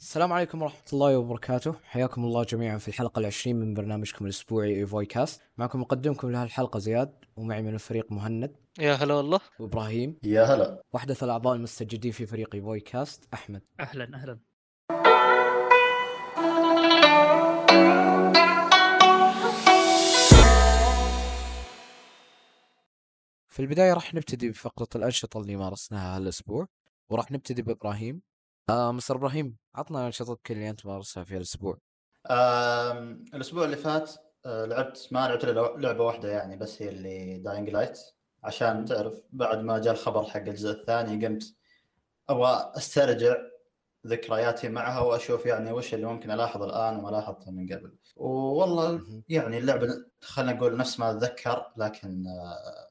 السلام عليكم ورحمة الله وبركاته. حياكم الله جميعا في الحلقة العشرين من برنامجكم الأسبوعي ايفوي كاست معكم مقدمكم لهالحلقة زياد ومعي من الفريق مهند. يا هلا والله. وإبراهيم. يا هلا. واحدث الأعضاء المستجدين في فريق ايفوي كاست أحمد. أهلا أهلا. في البداية راح نبتدي بفقرة الأنشطة اللي مارسناها هالأسبوع وراح نبتدي بإبراهيم. آه مستر إبراهيم عطنا أنشطتك اللي أنت مارسها في الأسبوع آم، الأسبوع اللي فات آه، لعبت ما لعبت لعبة واحدة يعني بس هي اللي Dying Light عشان تعرف بعد ما جاء الخبر حق الجزء الثاني قمت أبغى أسترجع ذكرياتي معها وأشوف يعني وش اللي ممكن الاحظ الآن وما لاحظته من قبل والله. يعني اللعبة خلينا نقول نفس ما أتذكر لكن آه،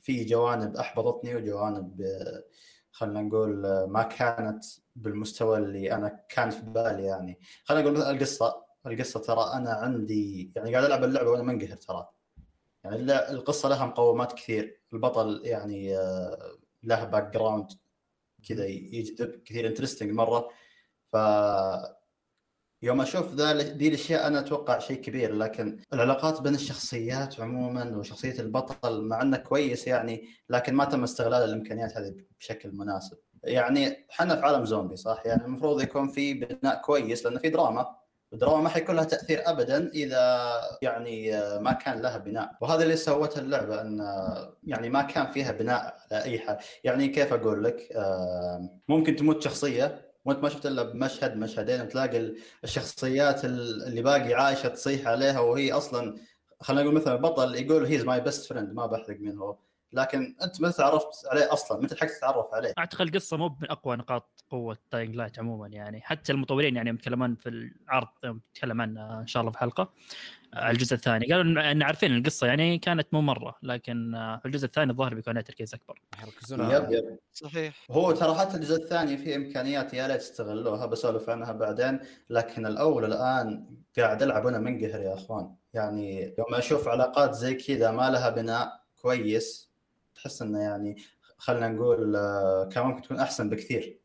في جوانب أحبطتني وجوانب آه، خلينا نقول آه، ما كانت بالمستوى اللي أنا كان في بالي يعني. خلينا نقول مثلا القصة. القصة ترى أنا عندي يعني قاعد ألعب اللعبة وأنا منقهر ترى. يعني القصة لها مقومات كثير. البطل يعني آه، له background كذا يجذب كثير interesting مرة. ف يوم أشوف ذا دي الأشياء أنا أتوقع شيء كبير لكن العلاقات بين الشخصيات عموما وشخصية البطل مع إنه كويس يعني لكن ما تم استغلال الإمكانيات هذه بشكل مناسب. يعني إحنا في عالم زومبي صح؟ يعني المفروض يكون في بناء كويس لأنه في دراما الدراما ما حيكون لها تأثير ابدا إذا يعني ما كان لها بناء. وهذا اللي سوته اللعبة إن يعني ما كان فيها بناء على اي حال. يعني كيف أقول لك؟ آه، ممكن تموت شخصية وانت ما شفت إلا بمشهد مشهدين تلاقي ال- الشخصيات ال- اللي باقي عايشة تصيح عليها وهي أصلا خلينا نقول مثلا البطل يقول he's my best friend ما بحرق مين هو لكن أنت متى تعرفت عليه أصلا متى لحقت تتعرف عليه. أعتقد القصة مو من أقوى نقاط قوة داينج لايت عموما يعني. حتى المطورين يعني يتكلمون في العرض يوم نتكلم عنه إن شاء الله في حلقة. على الجزء الثاني. قالوا ان عارفين القصة يعني كانت مو مرة لكن آه، في الجزء الثاني الظاهر بيكون عليه تركيز أكبر. يركزون yep yep. صحيح. هو ترى حتى الجزء الثاني فيه إمكانيات يا ليت استغلوها بسولف عنها بعدين. لكن الأول الآن قاعد ألعب وأنا منقهر يا إخوان. يعني يوم أشوف علاقات زي كذا ما لها بناء كويس تحس إنه يعني خلينا نقول آه، كان ممكن تكون أحسن بكثير.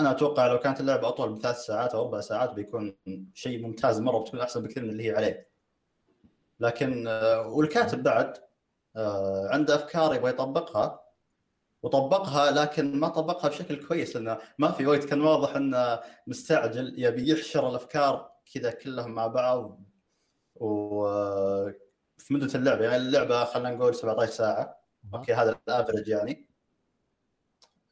أنا أتوقع لو كانت اللعبة أطول من ثلاث ساعات أو أربع ساعات بيكون شيء ممتاز. مرة بتكون أحسن بكثير من اللي هي عليه. لكن آه، والكاتب بعد آه، عنده أفكار يبغى يطبقها وطبقها لكن ما طبقها بشكل كويس لأنه ما في وقت كان واضح إنه مستعجل يبي يحشر الأفكار كذا كلهم مع بعض و في مدة اللعبة يعني اللعبة خلينا نقول 17 ساعة. okay هذا ال average يعني.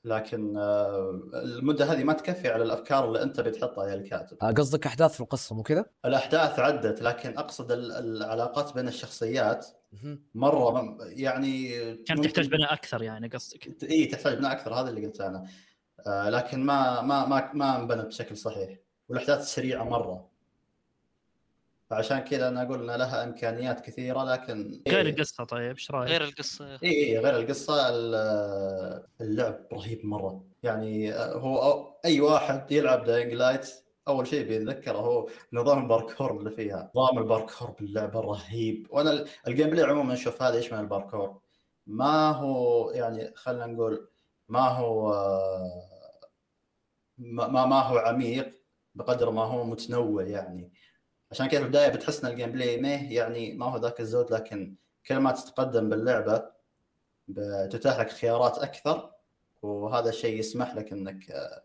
لكن آه، المدة هذه ما تكفي على الأفكار اللي أنت بتحطها يا الكاتب آه، قصدك أحداث في القصة مو كذا؟ الأحداث عدت لكن أقصد ال- العلاقات بين الشخصيات. مرة يعني كانت تحتاج بناء أكثر يعني قصدك إي تحتاج بناء أكثر هذا اللي قلته أنا آه لكن ما ما ما ما انبنت بشكل صحيح والأحداث سريعة مرة فعشان كذا أنا أقول ان لها إمكانيات كثيرة لكن غير القصة طيب إيش رأيك؟ غير القصة. اي اي غير القصة. ال- اللعب رهيب مرة. يعني آه، هو أي واحد يلعب داينج لايت أول شيء بيتذكره هو نظام الباركور اللي فيها. نظام الباركور باللعبة رهيب. وأنا ال- ال gameplay عموما أشوف هذا إيش من الباركور. ما هو يعني خلينا نقول ما هو آه، ما ما ما هو عميق بقدر ما هو متنوع يعني. عشان كذا البداية بتحس ان ال gameplay meh يعني ما هو ذاك الزود لكن كل ما تتقدم باللعبة بتتاح لك خيارات أكثر وهذا الشيء يسمح لك إنك آه،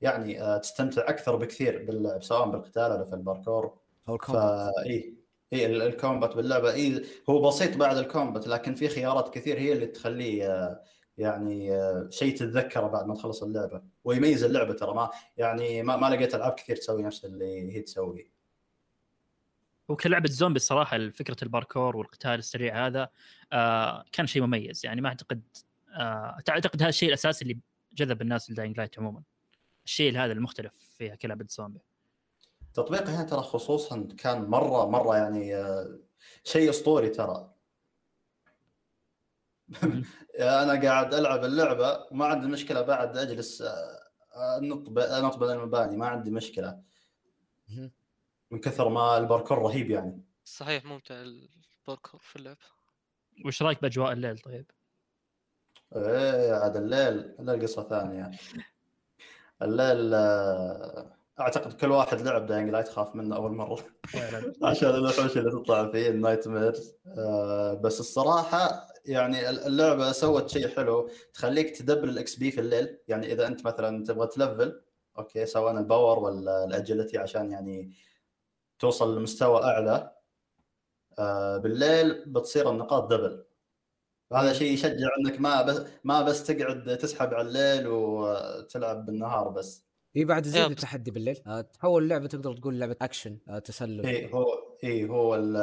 يعني آه، تستمتع أكثر بكثير باللعب سواء بالقتال ولا في الباركور. أو ال combat. إي إي ال- ال combat باللعبة. إي هو بسيط بعد ال combat لكن في خيارات كثير هي اللي تخليه آه، يعني شيء تتذكره بعد ما تخلص اللعبة ويميز اللعبة ترى. ما يعني ما, ما لقيت ألعاب كثير تسوي نفس اللي هي تسويه وكلعبه زومبي الصراحة فكرة الباركور والقتال السريع هذا آه كان شيء مميز. يعني ما أعتقد آه أعتقد هذا الشيء الأساسي اللي جذب الناس لداينج لايت عموما. الشيء هذا المختلف فيها كلعبة زومبي. تطبيقها هنا ترى خصوصا كان مرة مرة يعني آه، شيء أسطوري ترى. أنا قاعد ألعب اللعبة وما عندي مشكلة بعد أجلس آه، أنط ب- أنط بين المباني ما عندي مشكلة. من كثر ما الباركور رهيب يعني. صحيح ممتع الباركور في اللعبه وش رأيك بأجواء الليل طيب؟ إيه عاد الليل الليل قصة ثانية. الليل آه، أعتقد كل واحد لعب داينج لايت خاف منه أول مرة. عشان الوحوش اللي تطلع فيه ال nightmares آه بس الصراحة يعني اللعبة سوت شيء حلو. تخليك تدبل ال XP في الليل. يعني إذا أنت مثلا تبغى تلفل okay سواء ال power ولا ال agility عشان يعني توصل لمستوى أعلى آه بالليل بتصير النقاط double هذا شيء يشجع إنك ما بس ما بس تقعد تسحب على الليل وتلعب بالنهار بس. إي بعد يزيد yep. التحدي بالليل. آه، تحول اللعبه تقدر تقول لعبة اكشن آه، تسلل. إي هو إي هو ال-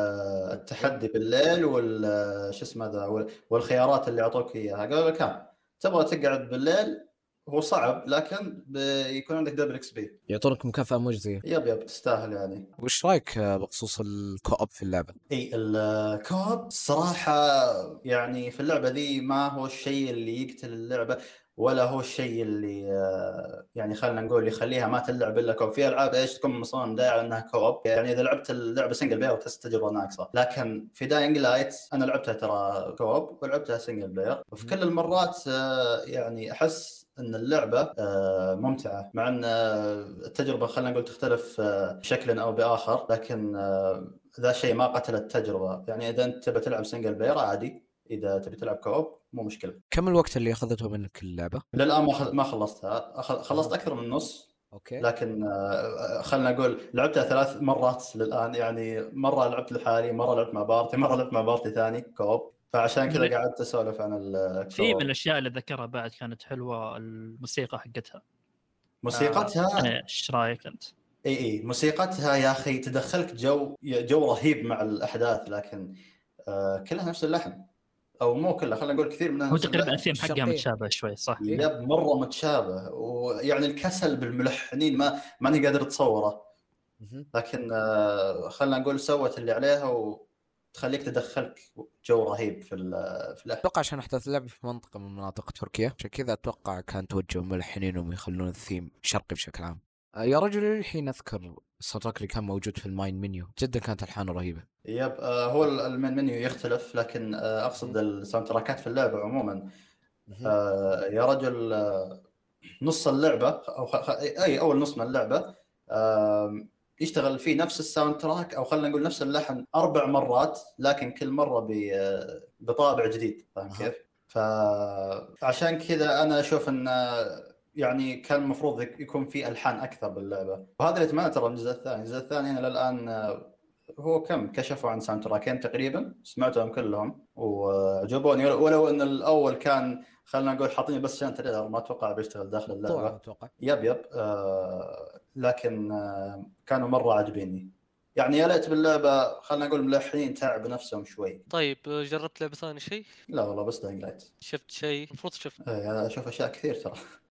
التحدي بالليل وال شو اسمه ذا وال- والخيارات اللي أعطوك إياها. قالوا لك ها تبغى تقعد بالليل هو صعب لكن بيكون عندك double XP يعطونك مكافأة مجزيه yep yep تستاهل يعني. وش رأيك آه، بخصوص ال co-op في اللعبة؟ إي ال co-op صراحة يعني في اللعبة ذي ما هو الشيء اللي يقتل اللعبة ولا هو الشيء اللي آه، يعني خلينا نقول يخليها ما تلعب إلا co-op. في ألعاب إيش تكون مصمم داعي انها co-op؟ يعني إذا لعبت اللعبة single player تحس التجربه ناقصه لكن في داينج لايت أنا لعبتها ترى co-op ولعبتها single player وفي كل المرات آه، يعني أحس إن اللعبة آه، ممتعة. مع إن آه، التجربة خلينا نقول تختلف آه، بشكل أو بآخر لكن ذا الشيء ما قتل التجربة. يعني إذا أنت تبي تلعب single player عادي. إذا تبي تلعب co-op مو مشكلة. كم الوقت اللي أخذته منك اللعبة؟ للآن ما خل- ما خلصتها. خلصت أكثر من نص. okay. لكن خلينا نقول لعبتها ثلاث مرات للآن. يعني مرة لعبت لحالي مرة لعبت مع party مرة لعبت مع party ثاني co-op فعشان كذا قعدت أسولف عن ال co-op في من الأشياء اللي ذكرها بعد كانت حلوة الموسيقى حقتها موسيقتها آه، إيش رأيك أنت؟ إي إي موسيقتها يا أخي تدخلك جو جو رهيب مع الأحداث لكن آه كلها نفس اللحن أو مو كلها خلينا نقول كثير منها هو تقريبا. الثيم حقها. متشابه شوي صح؟ yep مرة متشابه ويعني الكسل بالملحنين ما ماني قادر أتصوره. لكن آه، خلينا نقول سوت اللي عليها وتخليك تدخلك جو رهيب في ال- في الاحداث أتوقع عشان احداث اللعبه في منطقة من مناطق تركيا عشان كذا أتوقع كان توجه ملحنينهم يخلون الثيم شرقي بشكل عام. آه، يا رجل الحين أذكر ال sound اللي كان موجود في ال main menu. جدا كانت ألحانه رهيبة. yep آه، هو ال main menu يختلف لكن آه، أقصد ال sound track ات في اللعبة عموما. يا رجل نص اللعبة أو اي أول نص من اللعبة يشتغل فيه نفس ال sound track أو خلينا نقول نفس اللحن أربع مرات لكن كل مرة بطابع جديد فاهم. كيف؟ فعشان كذا أنا أشوف إن يعني كان المفروض يك- يكون في ألحان أكثر باللعبة. وهذا اللي أتمنى ترى الجزء الثاني، الجزء الثاني للآن آه، هو كم؟ كشفوا عن sound track ين تقريبا سمعتهم كلهم وعجبوني ولو إن الأول كان خلينا نقول حاطين بس عشان trailer ما أتوقع بيشتغل داخل اللعبة. أتوقع. yep yep. آه لكن آه كانوا مرة عاجبيني. يعني يا ليت باللعبة خلينا نقول ملحنين تعب نفسهم شوي. طيب جربت لعبة ثانية شيء؟ لا والله بس Dying Light شفت شيء؟ المفروض شفت. آه أنا أشوف أشياء كثير ترى.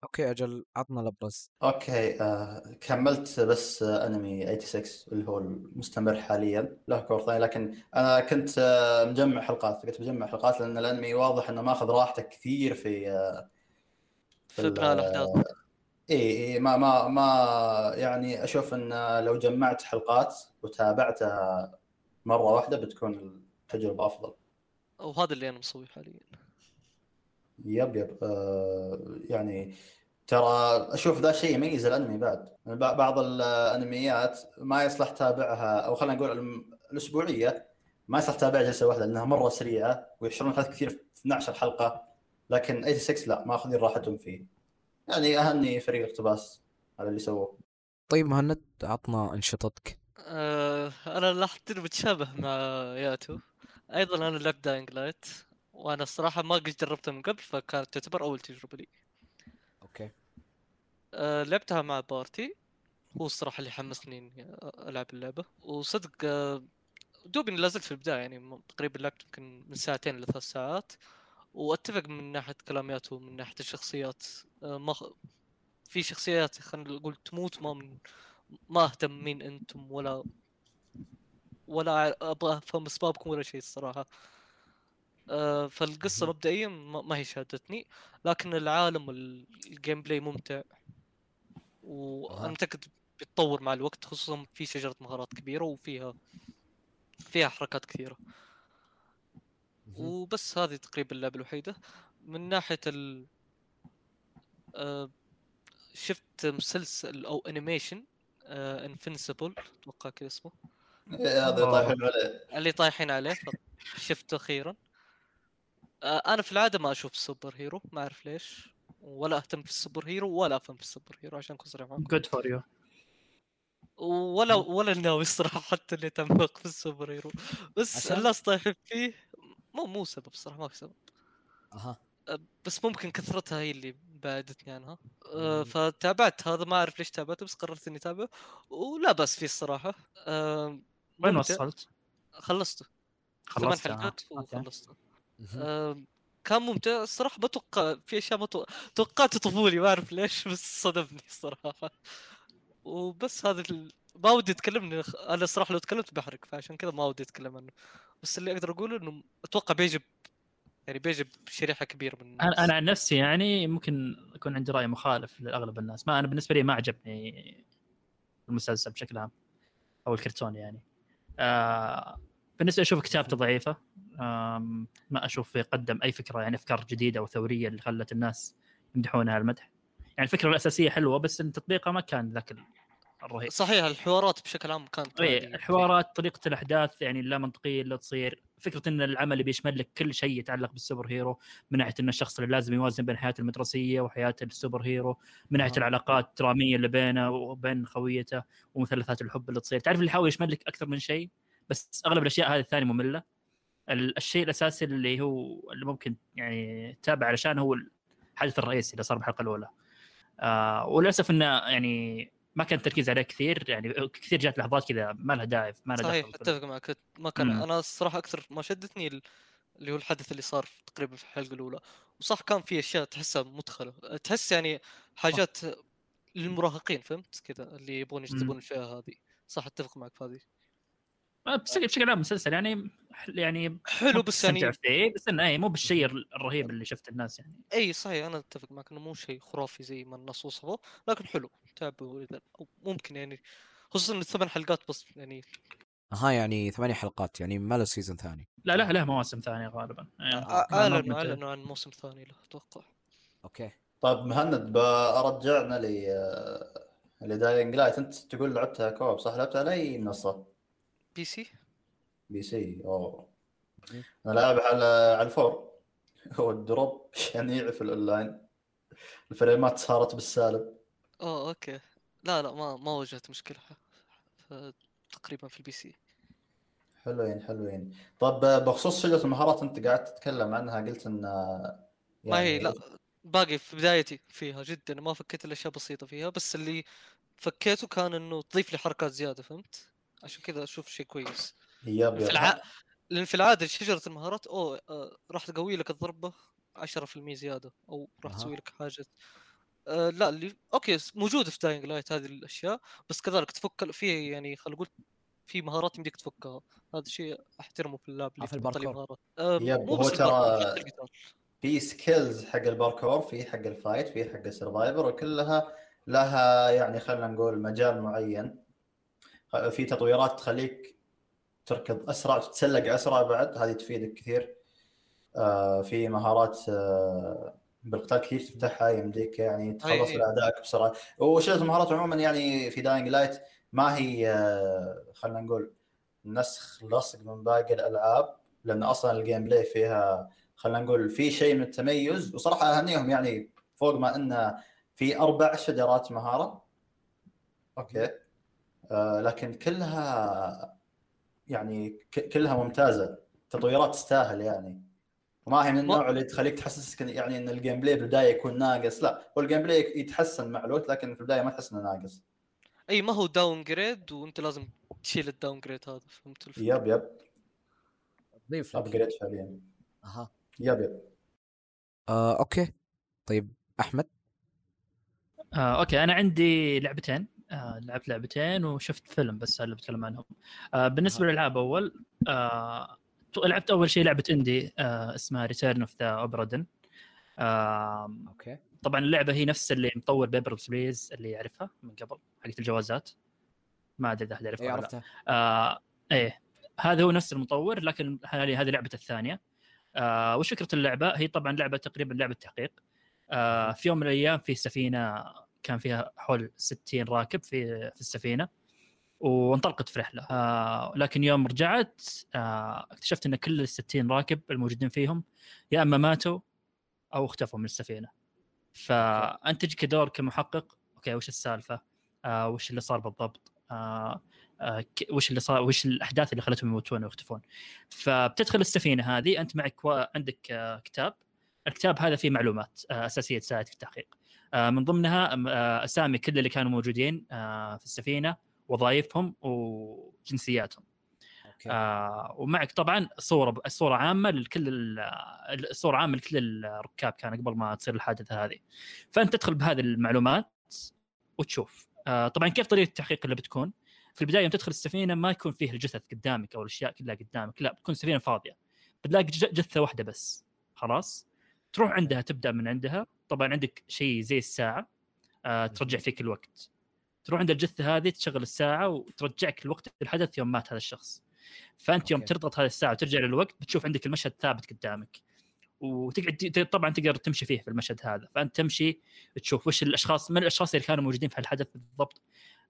okay أجل عطنا الأبرز. okay آه كملت بس آه أنمي 86 اللي هو المستمر حاليا. له كور ثاني لكن أنا كنت آه مجمع حلقات. كنت مجمع حلقات لأن الأنمي واضح إنه ماخذ راحته كثير في آه في ابناء الأحداث. اي اي إيه، ما ما ما يعني أشوف إن لو جمعت حلقات وتابعتها مرة واحدة بتكون التجربة أفضل. وهذا اللي أنا مسويه حاليا. يب يب. آه يعني ترى أشوف ذا الشيء يميز الأنمي بعد. بع- بعض الأنميات ما يصلح تابعها أو خلينا نقول الأسبوعية ما يصلح تابعها جلسة واحدة لأنها مرة سريعة ويحشرون حلقات كثير في 12 حلقة لكن 86 لا ماخذين راحتهم فيه. يعني أهني فريق الاقتباس على اللي سووه. طيب مهند عطنا انشطتك. آه أنا لاحظت انه متشابه مع ياتو. أيضا أنا لعبت Dying Light وأنا الصراحه ما قد جربتها من قبل فكانت تعتبر أول تجربة لي. okay. آه لعبتها مع بارتي. هو الصراحه اللي حمسني إني ألعب اللعبة. وصدق آه دوبي لازلت في البداية يعني تقريبا لعبت يمكن من ساعتين لثلاث ساعات. واتفق من ناحية كلام ياتو ومن ناحية الشخصيات آه ما في شخصيات خلينا نقول تموت ما من ما اهتم مين أنتم ولا ولا أبغى أفهم أسبابكم ولا شيء الصراحة آه فالقصة. مبدئيا ما هي شادتني لكن العالم وال gameplay ممتع وأنا. متاكد بيتطور مع الوقت خصوصا في شجرة مهارات كبيرة وفيها فيها حركات كثيرة. وبس هذه تقريبا اللعبة الوحيدة. من ناحية ال آه شفت مسلسل أو animation Invincible أتوقع كذا اسمه. هذا طايحين عليه. اللي طايحين عليه شفته أخيرا. آه، أنا في العادة ما أشوف ال superhero ما أعرف ليش. ولا أهتم في ال superhero ولا أفهم في ال superhero عشان أكون صريح معكم. good for you ولا ولا ناوي الصراحه حتى اللي أتعمق في ال superhero بس؟ الناس طايحين فيه مو مو سبب صراحة ما في سبب أها بس ممكن كثرتها هي اللي بعدتني عنها مم. فتابعت هذا ما أعرف ليش تابعته بس قررت إني أتابعه ولا بس فيه الصراحة آه، وين. وصلت؟ خلصته ثمان خلصت آه. حلقات. وخلصته كان ممتع الصراحة بتوقع في أشياء ما تو- توقعت طفولي ما أعرف ليش بس صدمني الصراحة وبس هذا ال... ما ودي أتكلم أنا الصراحة لو تكلمت بحرق فعشان كذا ما ودي أتكلم عنه بس اللي أقدر أقوله إنه أتوقع بيجب يعني بيجب شريحه كبيرة من الناس. أنا عن نفسي يعني ممكن يكون عندي رأي مخالف لأغلب الناس. ما أنا بالنسبة لي ما عجبني المسلسل بشكل عام. أو الكرتون يعني. آه بالنسبة لي أشوف كتابته ضعيفة. آم، ما أشوف يقدم أي فكرة يعني أفكار جديدة وثوريه اللي خلت الناس يمدحونها المدح. يعني الفكرة الأساسية حلوة بس تطبيقها ما كان ذاك الرهيب. صحيح الحوارات بشكل عام كانت اي. الحوارات طريقة الأحداث يعني اللا منطقية اللي تصير. فكرة إن العمل بيشمل لك كل شيء يتعلق بالسوبر هيرو من ناحية إن الشخص اللي لازم يوازن بين حياته المدرسية وحياة السوبر هيرو من ناحية آه. العلاقات الدرامية اللي بينه وبين خويته ومثلثات الحب اللي تصير. تعرف اللي يحاول يشمل لك أكثر من شيء؟ بس أغلب الأشياء هذه الثانية مملة. ال- الشيء الأساسي اللي هو اللي ممكن يعني تتابع علشان هو الحدث الرئيسي اللي صار بالحلقة الأولى. آه وللأسف إنه يعني ما كان التركيز عليه كثير يعني كثير جات لحظات كذا ما لها داعي ما لها صحيح أتفق معك ما كان مم. أنا الصراحة أكثر ما شدتني ال- اللي هو الحدث اللي صار في- تقريبا في الحلقة الأولى. وصح كان في أشياء تحسها مدخلة تحس يعني حاجات للمراهقين فهمت كذا؟ اللي يبغون يجذبون الفئة هذه. صح أتفق معك في هذه. بشكل بشكل عام مسلسل يعني يعني حلو بس يعني فيه بس إنه إيه، مو بالشيء الرهيب اللي شفت الناس يعني. إي صحيح أنا أتفق معك إنه مو شيء خرافي زي ما الناس وصفوه لكن حلو تابعه إذا أو ممكن يعني خصوصا الثمان حلقات بس يعني. أها يعني ثمانية حلقات يعني ما له season ثاني. لا لا له مواسم ثانية غالبا. يعني آه، اعلنوا ممتع. اعلنوا عن موسم ثاني له أتوقع. okay. طيب مهند برجعنا ل ل Dying Light أنت تقول لعبتها co-op صح؟ لعبتها على اي منصة؟ PC؟ PC أوه. أنا لاعب على على ال four. هو ال drop شنيع في الأونلاين. ال frame ات صارت بالسالب. آه okay. لا لا ما ما واجهت مشكلة. تقريبا في ال PC. حلوين حلوين. طب بخصوص شجرة المهارات أنت قاعد تتكلم عنها قلت إن ما هي لا باقي في بدايتي فيها جدا. ما فكيت إلا أشياء بسيطة فيها بس اللي فكيته كان إنه تضيف لي حركات زيادة فهمت؟ عشان كذا أشوف شيء كويس yep في yep الع... لأن في العادة شجرة المهارات أوه آه راح تقوي لك الضربة 10% زيادة أو راح أها. تسوي لك حاجة آه لا اللي okay موجودة في Dying Light هذه الأشياء بس كذلك تفك في يعني خلينا نقول في مهارات يمديك تفكها هذا شيء أحترمه في اللعب اللي في الباركور. آه yep، مو هو بس ترى-. في skills حق الباركور في حق ال fight في حق ال survivor وكلها لها يعني خلينا نقول مجال معين في تطويرات تخليك تركض أسرع تتسلق أسرع بعد هذه تفيدك كثير. آه، في مهارات آه، بالقتال كثير تفتحها يمديك يعني تخلص. على اعدائك بسرعة. وشغله المهارات عموما؟ يعني في Dying Light ما هي آه، خلينا نقول نسخ لصق من باقي الألعاب لأن أصلا ال gameplay فيها خلينا نقول في شيء من التميز. وصراحة أهنيهم يعني فوق ما إنه في أربع شجرات مهارة. okay. لكن كلها يعني كلها ممتازة. تطويرات تستاهل يعني. وما هي من النوع اللي تخليك تحسسك يعني إن ال gameplay بالبدايه يكون ناقص. لا هو ال gameplay يتحسن مع الوقت لكن في البداية ما تحس إنه ناقص. أي ما هو downgrade وأنت لازم تشيل ال downgrade هذا فهمت الفكرة؟ yep yep. ضيف ابجريد فعليا أها. يب يب. آه، okay. طيب أحمد؟ آه، okay. أنا عندي لعبتين. آه، لعبت لعبتين وشفت فيلم بس اللي بتكلم عنهم. آه، بالنسبة. للألعاب أول آه، لعبت أول شيء لعبة indie آه، اسمها Return of the Obra Dinn okay. طبعا اللعبة هي نفس اللي مطور Papers Please اللي يعرفها من قبل حقت الجوازات. ما أدري إذا أحد يعرفها. عرفتها. آه إيه. هذا هو نفس المطور لكن هذه هذه لعبته الثانية. آه وش فكرة اللعبة؟ هي طبعا لعبة تقريبا لعبة تحقيق. آه في يوم من الأيام في سفينة كان فيها حول 60 راكب في في السفينة وانطلقت في رحلة آه لكن يوم رجعت آه اكتشفت إن كل ال 60 راكب الموجودين فيهم يا إما ماتوا أو اختفوا من السفينة فأنت تجيك دور كمحقق أوكي وش السالفة؟ آه وش اللي صار بالضبط؟ وش اللي صار وش الأحداث اللي خلتهم يموتون ويختفون فبتدخل السفينة هذه أنت معك. عندك كتاب الكتاب هذا فيه معلومات أساسية تساعد في التحقيق من ضمنها آه أسامي كل اللي كانوا موجودين آه في السفينة وظائفهم وجنسياتهم. أوكي. آه ومعك طبعا صورة الصورة عامة لكل ال- الصورة عامة لكل الركاب كان قبل ما تصير الحادثة هذه. فأنت تدخل بهذه المعلومات وتشوف. آه طبعا كيف طريقة التحقيق اللي بتكون؟ في البداية يوم تدخل السفينة ما يكون فيه الجثث قدامك أو الأشياء كلها قدامك لا بتكون السفينه فاضية. بتلاقي جثة واحدة بس. خلاص؟ تروح عندها تبدأ من عندها. طبعا عندك شيء زي الساعة آه ترجع فيك الوقت. تروح عند الجثة هذه تشغل الساعة وترجعك لوقت الحدث يوم مات هذا الشخص. فأنت يوم. تضغط هذه الساعة وترجع للوقت بتشوف عندك المشهد ثابت قدامك. وتقعد طبعا تقدر تمشي فيه في المشهد هذا. فأنت تمشي تشوف وش الأشخاص من الأشخاص اللي كانوا موجودين في الحدث بالضبط؟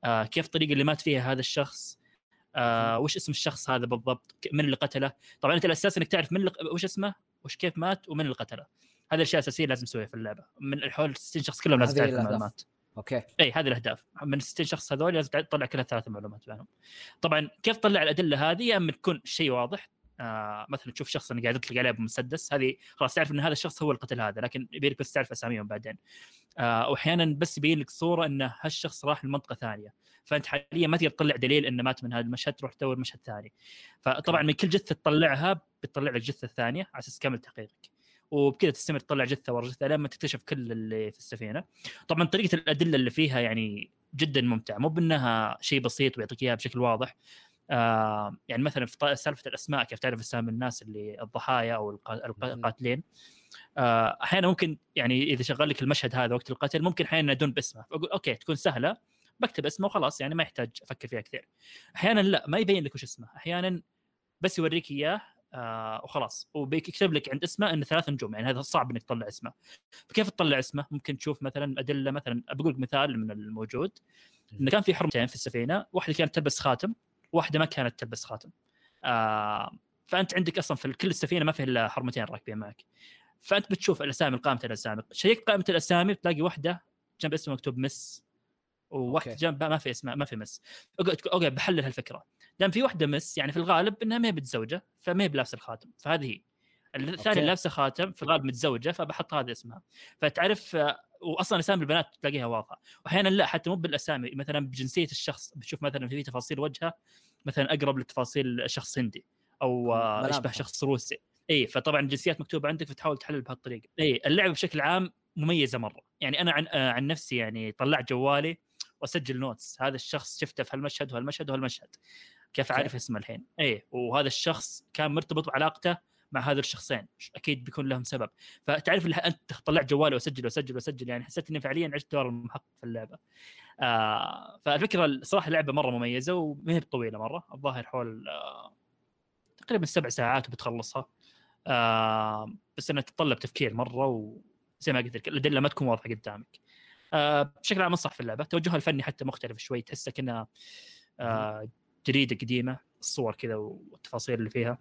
آه كيف الطريقة اللي مات فيها هذا الشخص؟ آه وش اسم الشخص هذا بالضبط؟ من اللي قتله؟ طبعا أنت الاساس إنك تعرف من اللي وش اسمه؟ وش كيف مات؟ ومن اللي قتله. هذه الأشياء الأساسية لازم تسويها في اللعبة. من حول 60 شخص كلهم لازم تعرف. المعلومات. أوكي. إي هذه الأهداف. من 60 شخص هذول لازم تطلع كلها ثلاث معلومات بينهم. طبعا كيف تطلع الأدلة هذه؟ يا إما تكون شيء واضح. آه مثلا تشوف شخص أنا قاعد يطلق عليه بمسدس هذه خلاص تعرف إن هذا الشخص هو القتل هذا لكن يبي لك بس تعرف أساميهم بعدين. آه واحيانا بس يبين لك صورة إن هالشخص راح لمنطقة ثانية. فأنت حاليا ما تقدر تطلع دليل إنه مات من هذا المشهد تروح تدور مشهد ثاني. فطبعا من كل جثة تطلعها بتطلع لك جثة ثانية على أساس تكمل تحقيقك. وبكذا تستمر تطلع جثة ورا جثة لما تكتشف كل اللي في السفينة. طبعا طريقة الأدلة اللي فيها يعني جدا ممتع مو بأنها شيء بسيط ويعطيك إياها بشكل واضح. آه يعني مثلا في سالفة الأسماء كيف تعرف أسامي الناس اللي الضحايا أو. القاتلين؟ آه أحيانا ممكن يعني إذا شغل لك المشهد هذا وقت القتل ممكن أحيانا ينادون باسمه. فاقول أوكي تكون سهلة بكتب اسمه وخلاص يعني ما يحتاج أفكر فيها كثير. أحيانا لا ما يبين لك وش اسمه. أحيانا بس يوريك إياه آه وخلاص. وبيكتب لك عند اسمه إنه ثلاث نجوم يعني هذا صعب إنك تطلع اسمه. فكيف تطلع اسمه؟ ممكن تشوف مثلا ادله مثلا بقول لك مثال من الموجود. إنه كان في حرمتين في السفينة واحدة كانت تلبس خاتم واحدة ما كانت تلبس خاتم. آه فأنت عندك أصلا في كل السفينة ما في إلا حرمتين راكبين معك. فأنت بتشوف الأسامي قائمه الأسامي. شيك قائمة الأسامي بتلاقي واحدة جنب اسمه مكتوب Miss. وواحده okay. جنبها ما في اسماء ما في Miss. اقعد اقعد بحلل هالفكرة. دام في واحدة Miss يعني في الغالب إنها ما هي متزوجة فما هي بلابسه الخاتم. فهذه هي. الثانية لابسه خاتم في الغالب متزوجة فبحط هذا اسمها. فتعرف واصلا أسامي البنات تلاقيها واضحة. واحيانا لا حتى مو بالأسامي. مثلا بجنسية الشخص بتشوف مثلا في تفاصيل وجهه مثلا أقرب لتفاصيل شخص هندي أو. يشبه شخص روسي. إي فطبعا الجنسيات مكتوبة عندك فتحاول تحلل بهالطريقة. إي اللعبة بشكل عام مميزة مرة. يعني أنا عن آه، عن نفسي يعني طلعت جوالي وأسجل نوتس هذا الشخص شفته في هالمشهد وهالمشهد وهالمشهد. كيف. أعرف اسمه الحين؟ اي وهذا الشخص كان مرتبط بعلاقته مع هذا الشخصين. أكيد بيكون لهم سبب. فتعرف اللي أنت طلعت جوالي واسجل واسجل واسجل يعني حسيت إني فعليا عشت دور المحقق في اللعبة. آه فالفكرة الصراحه اللعبة مرة مميزة وما هي طويلة مرة. الظاهر حول آه تقريبا سبع ساعات وبتخلصها. آه بس إنها تتطلب تفكير مرة وزي ما قلت لك الأدلة ما تكون واضحة قدامك. بشكل عام انصح في اللعبة. توجهها الفني حتى مختلف شوي تحسها كانها آه جريدة قديمة الصور كذا والتفاصيل اللي فيها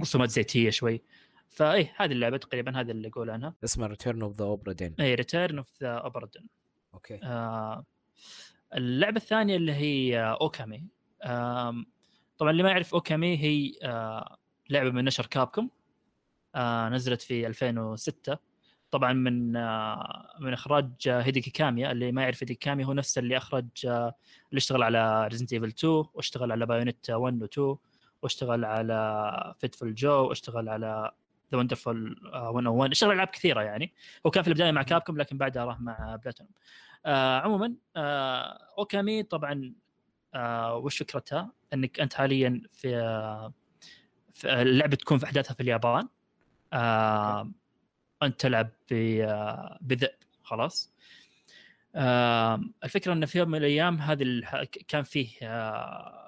رسومات زيتية شوي. فاي هذه اللعبة تقريبا هذا اللي أقول عنها. اسمه Return of the Obra Dinn اي Return of the Obra Dinn okay. آه اللعبة الثانية اللي هي آه، Okami طبعا اللي ما يعرف Okami هي آه لعبة من نشر Capcom آه نزلت في 2006 طبعا من آه من إخراج آه، هيديكي كاميا اللي ما يعرف هيديكي كاميا هو نفس اللي أخرج آه اللي اشتغل على Resident Evil 2 واشتغل على Bayonetta 1 و 2 واشتغل على Viewtiful Joe واشتغل على The Wonderful 101 اشتغل ألعاب كثيرة يعني. هو كان في البداية مع Capcom لكن بعدها راح مع بلاتينوم آه عموما آه Okami طبعا آه وش فكرتها؟ إنك أنت حاليا في, آه في اللعبة تكون في أحداثها في اليابان. آه أنت تلعب آه، بذئب خلاص. آه الفكرة انه في يوم من الأيام هذه كان فيه آه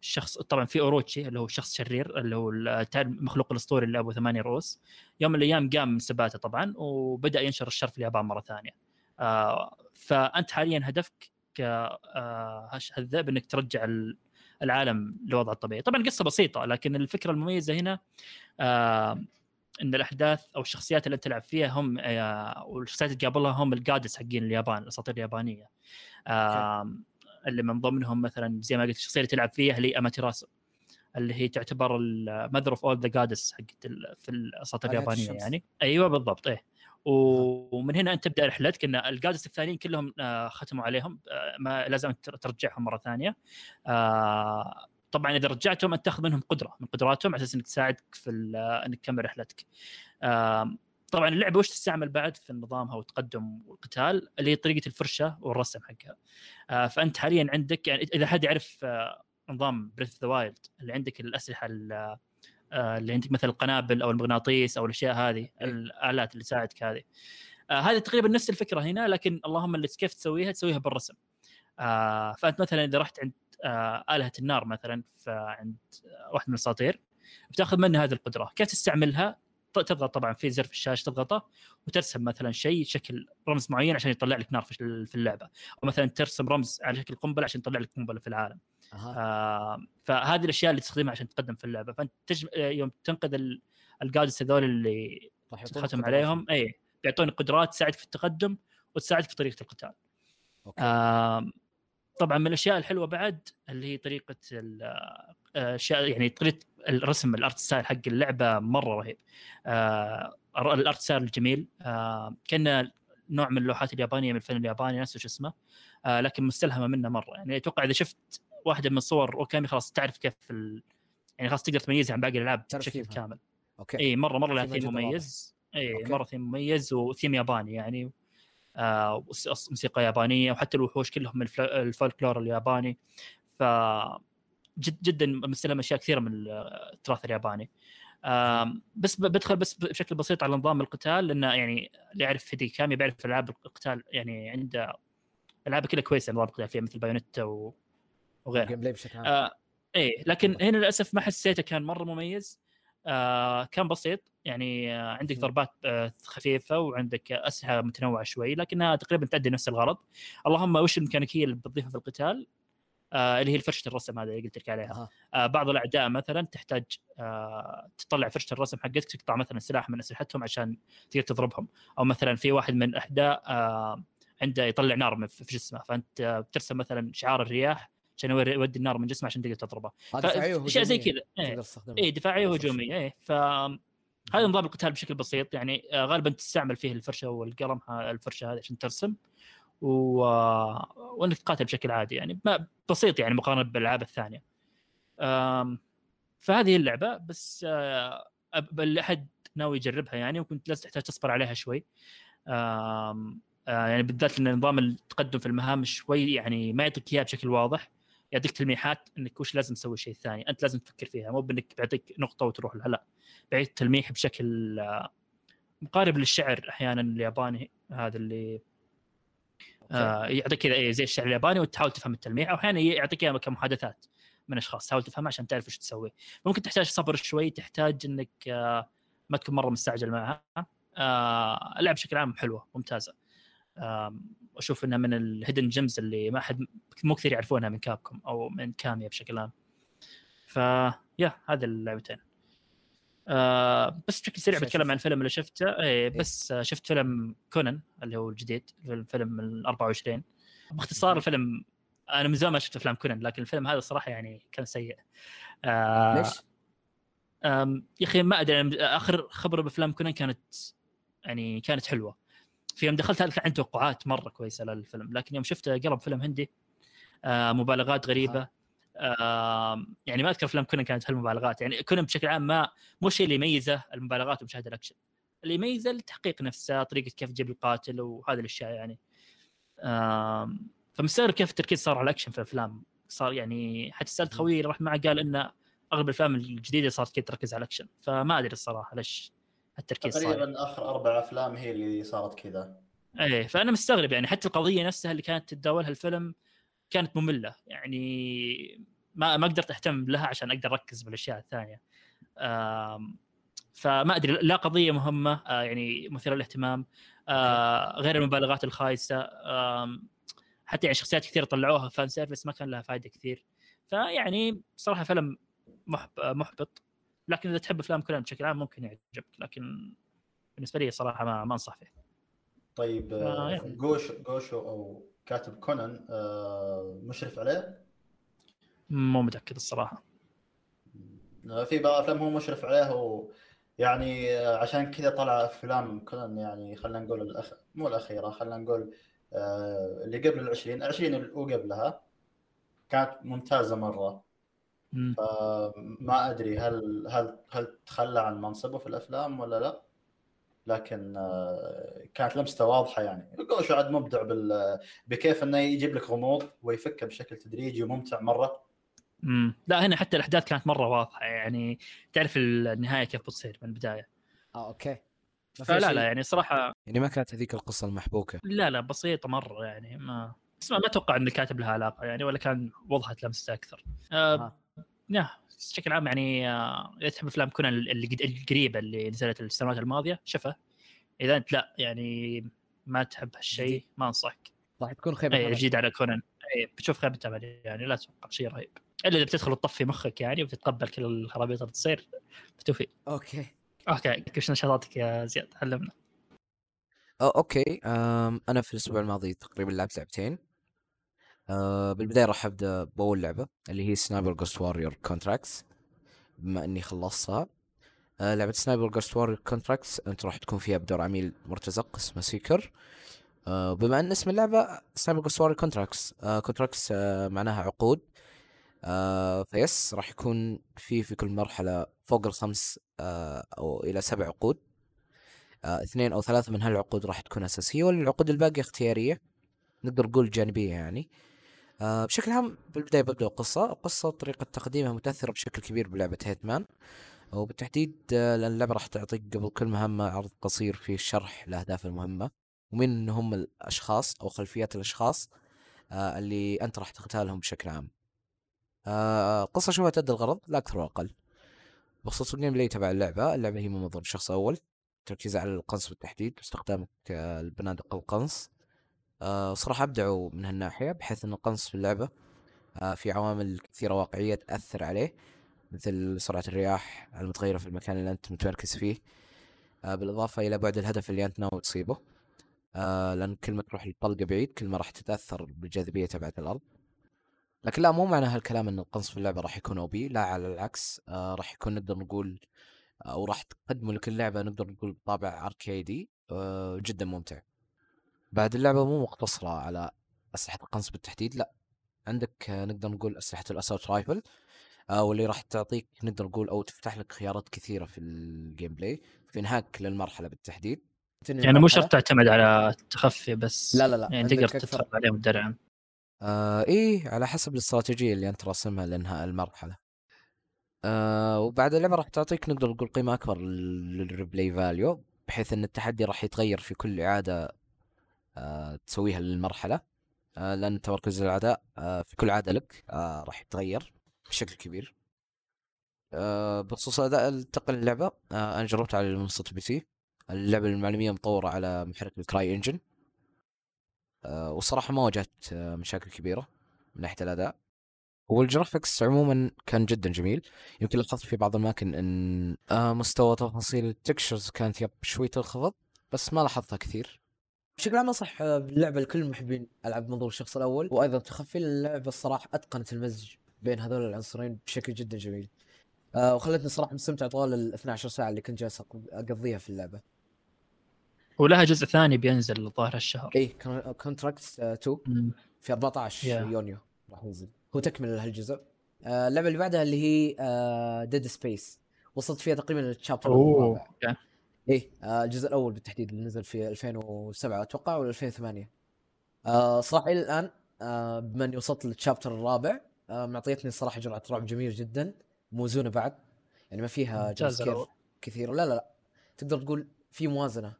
شخص طبعا في أوروتشي اللي هو شخص شرير اللي هو المخلوق الأسطوري اللي ابو ثمانية رؤوس يوم من الأيام قام من سباته طبعا وبدأ ينشر الشر في اليابان مرة ثانية. آه فأنت حاليا هدفك ك آه، هش- هالذئب إنك ترجع ال- العالم لوضعه الطبيعي. طبعا قصة بسيطة لكن الفكرة المميزة هنا آه إن الأحداث أو الشخصيات اللي تلعب فيها هم آه والشخصيات اللي تقابلها هم ال gods حقين اليابان الأساطير اليابانية. اللي من ضمنهم مثلا زي ما قلت الشخصية اللي تلعب فيها اللي اماتيراسو اللي هي تعتبر ال mother of all the gods حقت ال- في الأساطير اليابانية. يعني. أيوه بالضبط إيه. ومن هنا أنت تبدأ رحلتك إن ال gods الثانيين كلهم آه، ختموا عليهم آه، ما لازم تر- ترجعهم مرة ثانية. طبعا إذا رجعتهم أنت تاخذ منهم قدرة من قدراتهم على أساس إنك تساعدك في إنك تكمل رحلتك. طبعا اللعبة وش تستعمل بعد في نظامها والتقدم والقتال؟ اللي هي طريقة الفرشة والرسم حقها. آه، فأنت حاليا عندك يعني إذا حد يعرف آه، نظام Breath of the Wild اللي عندك الأسلحة ال- آه، اللي عندك مثل القنابل أو المغناطيس أو الأشياء هذه إيه. الآلات اللي تساعدك هذه. هذه تقريبا نفس الفكرة هنا لكن اللهم اللي كيف تسويها تسويها بالرسم. فأنت مثلا إذا رحت عند آلهة النار مثلا فعند واحد من الأساطير بتأخذ منها هذه القدرة. كيف تستعملها؟ تضغط طبعا في زر في الشاشة تضغطه وترسم مثلا شيء شكل رمز معين عشان يطلع لك نار في ال- في اللعبة. أو مثلا ترسم رمز على شكل قنبلة عشان يطلع لك قنبلة في العالم. أها. آه فهذه الأشياء اللي تستخدمها عشان تقدم في اللعبة. فأنت تجم... آه، يوم تنقذ ال- الجادس هذول اللي تختم. عليهم اي بيعطونك قدرات تساعدك في التقدم وتساعدك في طريقة القتال. okay. آم، طبعا من الأشياء الحلوة بعد اللي هي طريقة ال- آه، يعني طريقة الرسم ال art style حق اللعبة مرة رهيب. آه، ال art style الجميل. آه، كأن نوع من اللوحات اليابانية من الفن الياباني نفسه شو اسمه. آه، لكن مستلهمة منه مرة. يعني أتوقع إذا شفت واحدة من صور Okami خلاص تعرف كيف ال... يعني خلاص تقدر تميزها عن باقي الألعاب بشكل. كامل. okay. إي مرة مرة لها ثيم. مميز. إي. مرة ثيم مميز وثيم ياباني يعني. موسيقى يابانية وحتى الوحوش كلهم من الفولكلور الياباني. ف جد جدا مستلهم أشياء كثيرة من التراث الياباني. بس بدخل بس بشكل بسيط على نظام القتال لأنه يعني اللي يعرف هيديكي كاميا بيعرف ألعاب القتال يعني عنده ألعاب كلها كويسة نظام القتال فيها مثل Bayonetta و... وغيرها. ال gameplay بشكل عام. آه إيه لكن هنا للأسف ما حسيته كان مرة مميز. آه كان بسيط. يعني آه عندك. ضربات آه خفيفة وعندك أسلحة متنوعة شوي لكنها تقريبا تؤدي نفس الغرض. اللهم وش الميكانيكيه اللي بتضيفها في القتال؟ آه اللي هي فرشه الرسم هذا اللي قلت لك عليها. آه بعض الأعداء مثلا تحتاج آه تطلع فرشة الرسم حقتك تقطع مثلا سلاح من أسلحتهم عشان تقدر تضربهم. أو مثلا في واحد من الأعداء آه عنده يطلع نار من- في جسمه فأنت آه، بترسم مثلا شعار الرياح عشان يودي النار من جسمه عشان تقدر تضربه دفاعيه اشياء زي. كذا إيه. اي دفاعية نفس الشيء. وهجوميه إيه ف هذا نظام القتال بشكل بسيط يعني آه، غالبا تستعمل فيه الفرشة والقلم الفرشة هذه عشان ترسم و... وإنك تقاتل بشكل عادي يعني ما بسيط يعني مقارنة بالألعاب الثانية. أم... فهذه اللعبة بس آه، أب- اللي أحد ناوي يجربها يعني وكنت لازم تحتاج تصبر عليها شوي. أم... آه، يعني بالذات لأن نظام التقدم في المهام شوي يعني ما يعطيك اياها بشكل واضح يعطيك تلميحات إنك وش لازم تسوي الشيء الثاني أنت لازم تفكر فيها مو بإنك بيعطيك نقطة وتروح لها لا. بيعطيك تلميح بشكل آه، مقارب للشعر أحيانا الياباني هذا اللي آه يعطيك كذا إيه زي الشعر الياباني وتحاول تفهم التلميح أو أحيانا يعطيك اياها كمحادثات من أشخاص تحاول تفهمها عشان تعرف إيش تسوي. ممكن تحتاج صبر شوي تحتاج إنك آه ما تكون مرة مستعجل معها. آه اللعبه بشكل عام حلوة ممتازة. آم، أشوف إنها من الهيدن جيمز اللي ما حد مو كثير يعرفونها من كابكم أو من كاميا بشكل عام. ف يا هذا اللعبتين. آه بس بشكل سريع بتكلم. عن الفيلم اللي شفته. إيه بس آه شفت فيلم كونان اللي هو الجديد الفيلم ال 24 باختصار الفيلم أنا من زمان ما شفت أفلام كونان لكن الفيلم هذا صراحة يعني كان سيء. آه ليش؟ يا أخي ما أدري آخر خبره بأفلام كونان كانت يعني كانت حلوة. في يوم دخلت عندي توقعات مرة كويسة للفيلم لكن يوم شفته قلب فيلم هندي آه مبالغات غريبة آه يعني ما أذكر أفلام كونان كانت هالمبالغات يعني كونان بشكل عام ما مو الشيء اللي يميزه المبالغات ومشاهده الأكشن اللي يميزه التحقيق نفسه طريقة كيف تجيب القاتل وهذه الأشياء يعني. آم، فمستغرب كيف التركيز صار على الأكشن في الأفلام صار يعني حتى سألت خويي اللي راح معه قال ان أغلب الأفلام الجديدة صارت كذا تركز على الأكشن فما أدري الصراحة ليش التركيز صار تقريبا آخر أربع أفلام هي اللي صارت كذا. إيه فأنا مستغرب يعني حتى القضية نفسها اللي كانت تتداولها الفيلم كانت مملة. يعني ما ما قدرت أهتم لها عشان أقدر أركز بالأشياء الثانية. فما أدري لا قضية مهمة آه، يعني مثيرة للاهتمام آه غير المبالغات الخايسة. حتى يعني شخصيات كثير طلعوها فان سيرفيس ما كان لها فائده كثير. فيعني صراحة فيلم محب- محبط. لكن إذا تحب أفلام كونان بشكل عام ممكن يعجبك لكن بالنسبة لي صراحة ما ما أنصح فيه. طيب آه، آه، يعني. جوش جوشو أو كاتب كونان آه، مشرف عليه؟ مو متأكد الصراحة. آه، في بعض الافلام هو مشرف عليه ويعني آه، عشان كذا طلع أفلام كونان يعني خلينا نقول الأخ... مو الأخيرة خلينا نقول آه، اللي قبل العشرين العشرين وقبلها كانت ممتازة مرة. فما أدري هل هل هل تخلى عن منصبه في الأفلام ولا لا؟ لكن آه، كانت لمسته واضحة يعني. جوشو عاد مبدع بال بكيف إنه يجيب لك غموض ويفكه بشكل تدريجي وممتع مرة. مم. لا هنا حتى الأحداث كانت مرة واضحة يعني. تعرف النهاية كيف بتصير من البداية؟ آه أوكي. ما فلا لا يعني صراحة يعني ما كانت هذيك القصة المحبوكة. لا لا بسيطة مرة يعني ما بس ما ما أتوقع إن الكاتب لها علاقة يعني ولا كان وضحت لمسته أكثر. آه آه. يا بشكل عام يعني آه، إذا تحب أفلام كونان اللي قد- القريبة اللي نزلت السنوات الماضية شوفها. إذا أنت لا يعني ما تحب هالشيء. ما أنصحك. راح تكون خيبة اي. جديد على كونان. اي بتشوف خيبة امل يعني لا تتوقع شيء رهيب. إلا إذا بتدخل وتطفي مخك يعني وتتقبل كل الخرابيط اللي تصير بالتوفيق. okay. okay وش نشاطاتك يا زياد علمنا. أو okay. أم أنا في الأسبوع الماضي تقريبا لعبت لعبتين. أه بالبداية راح أبدأ بأول لعبة اللي هي Sniper Ghost Warrior Contracts بما إني خلصتها. أه لعبة Sniper Ghost Warrior Contracts أنت راح تكون فيها بدور عميل مرتزق اسمه Seeker أه بما إن اسم اللعبة Sniper Ghost Warrior Contracts contracts معناها عقود. أه فبس راح يكون في في كل مرحلة فوق الخمس أه أو إلى سبع عقود. آه، اثنين أو ثلاثة من هالعقود راح تكون أساسية والعقود الباقية اختيارية نقدر نقول جانبية يعني. آه بشكل عام بالبداية ببدأ القصة. القصة طريقة تقديمها متأثرة بشكل كبير بلعبة Hitman. وبالتحديد آه لأن اللعبة راح تعطيك قبل كل مهمة عرض قصير فيه شرح لأهداف المهمة. ومين هم الأشخاص أو خلفيات الأشخاص آه اللي أنت راح تقتالهم بشكل عام. آه القصة شوفها تأدي الغرض لا أكثر وأقل بخصوص ال gameplay تبع اللعبة اللعبة هي من منظور شخص أول. تركيز على القنص بالتحديد واستخدامك البنادق القنص. صراحة أبدعوا من هالناحية بحيث أن القنص في اللعبة آه، في عوامل كثيرة واقعية تأثر عليه مثل سرعة الرياح المتغيرة في المكان اللي أنت متمركز فيه. آه، بالإضافة إلى بعد الهدف اللي أنت ناوي تصيبه. آه، لأن كل ما تروح الطلقة بعيد كل ما راح تتأثر بالجاذبية تبعت الأرض. لكن لا مو معنى هالكلام أن القنص في اللعبة راح يكون أو بي لا على العكس. آه، راح يكون نقدر نقول أو راح تقدم لك اللعبه نقدر نقول بطابع أركيدي آه، جدا ممتع. بعد اللعبة مو مقتصرة على أسلحة القنص بالتحديد لأ عندك نقدر نقول أسلحة ال assault rifle آه، واللي راح تعطيك نقدر نقول أو تفتح لك خيارات كثيرة في ال gameplay في إنهائك للمرحلة بالتحديد يعني مو. شرط تعتمد على التخفي بس لا لا لا يعني تقدر. تدخل عليهم الدرع آه إيه على حسب الاستراتيجية اللي أنت راسمها لإنهاء المرحلة آه وبعد اللعبة راح تعطيك نقدر نقول قيمة أكبر لل replay value بحيث إن التحدي راح يتغير في كل إعادة تسويها للمرحلة. آه لأن تمركز الأعداء آه في كل إعادة لك آه راح يتغير بشكل كبير. آه بخصوص أداء تقل اللعبة آه أنا جربت على منصة PC. اللعبة للمعلوميه مطوره على محرك ال CryEngine آه والصراحه ما واجهت آه مشاكل كبيرة من ناحية الأداء. وال graphics عموما كان جدا جميل. يمكن لاحظت في بعض الأماكن إن آه مستوى تفاصيل ال textures كانت يب شوي تنخفض بس ما لاحظتها كثير. بشكل عام أنصح آه، باللعبه لكل محبين ألعاب منظور الشخص الأول وأيضا تخفي اللعبة الصراحة أتقنت المزج بين هذول العنصرين بشكل جدا جميل. آه وخلتني صراحة مستمتع طوال ال 12 ساعة اللي كنت جالس أقضيها في اللعبة. ولها جزء ثاني بينزل الظاهر هالشهر اي Contracts 2 مم. في 14 Yeah. يونيو راح ينزل. هو تكمل لهالجزء آه اللعبة اللي بعدها اللي هي آه Dead Space وصلت فيها تقريبا للتشابتر الرابع. إيه آه الجزء الأول بالتحديد اللي نزل في 2007 أتوقع ولا 2008 آه صراحة إلى الآن بما اني وصلت للتشابتر الرابع آه معطيتني صراحة جرعة رعب جميل جدا موزونة بعد. يعني ما فيها الأول. كثير. لا لا لا. تقدر تقول في موازنة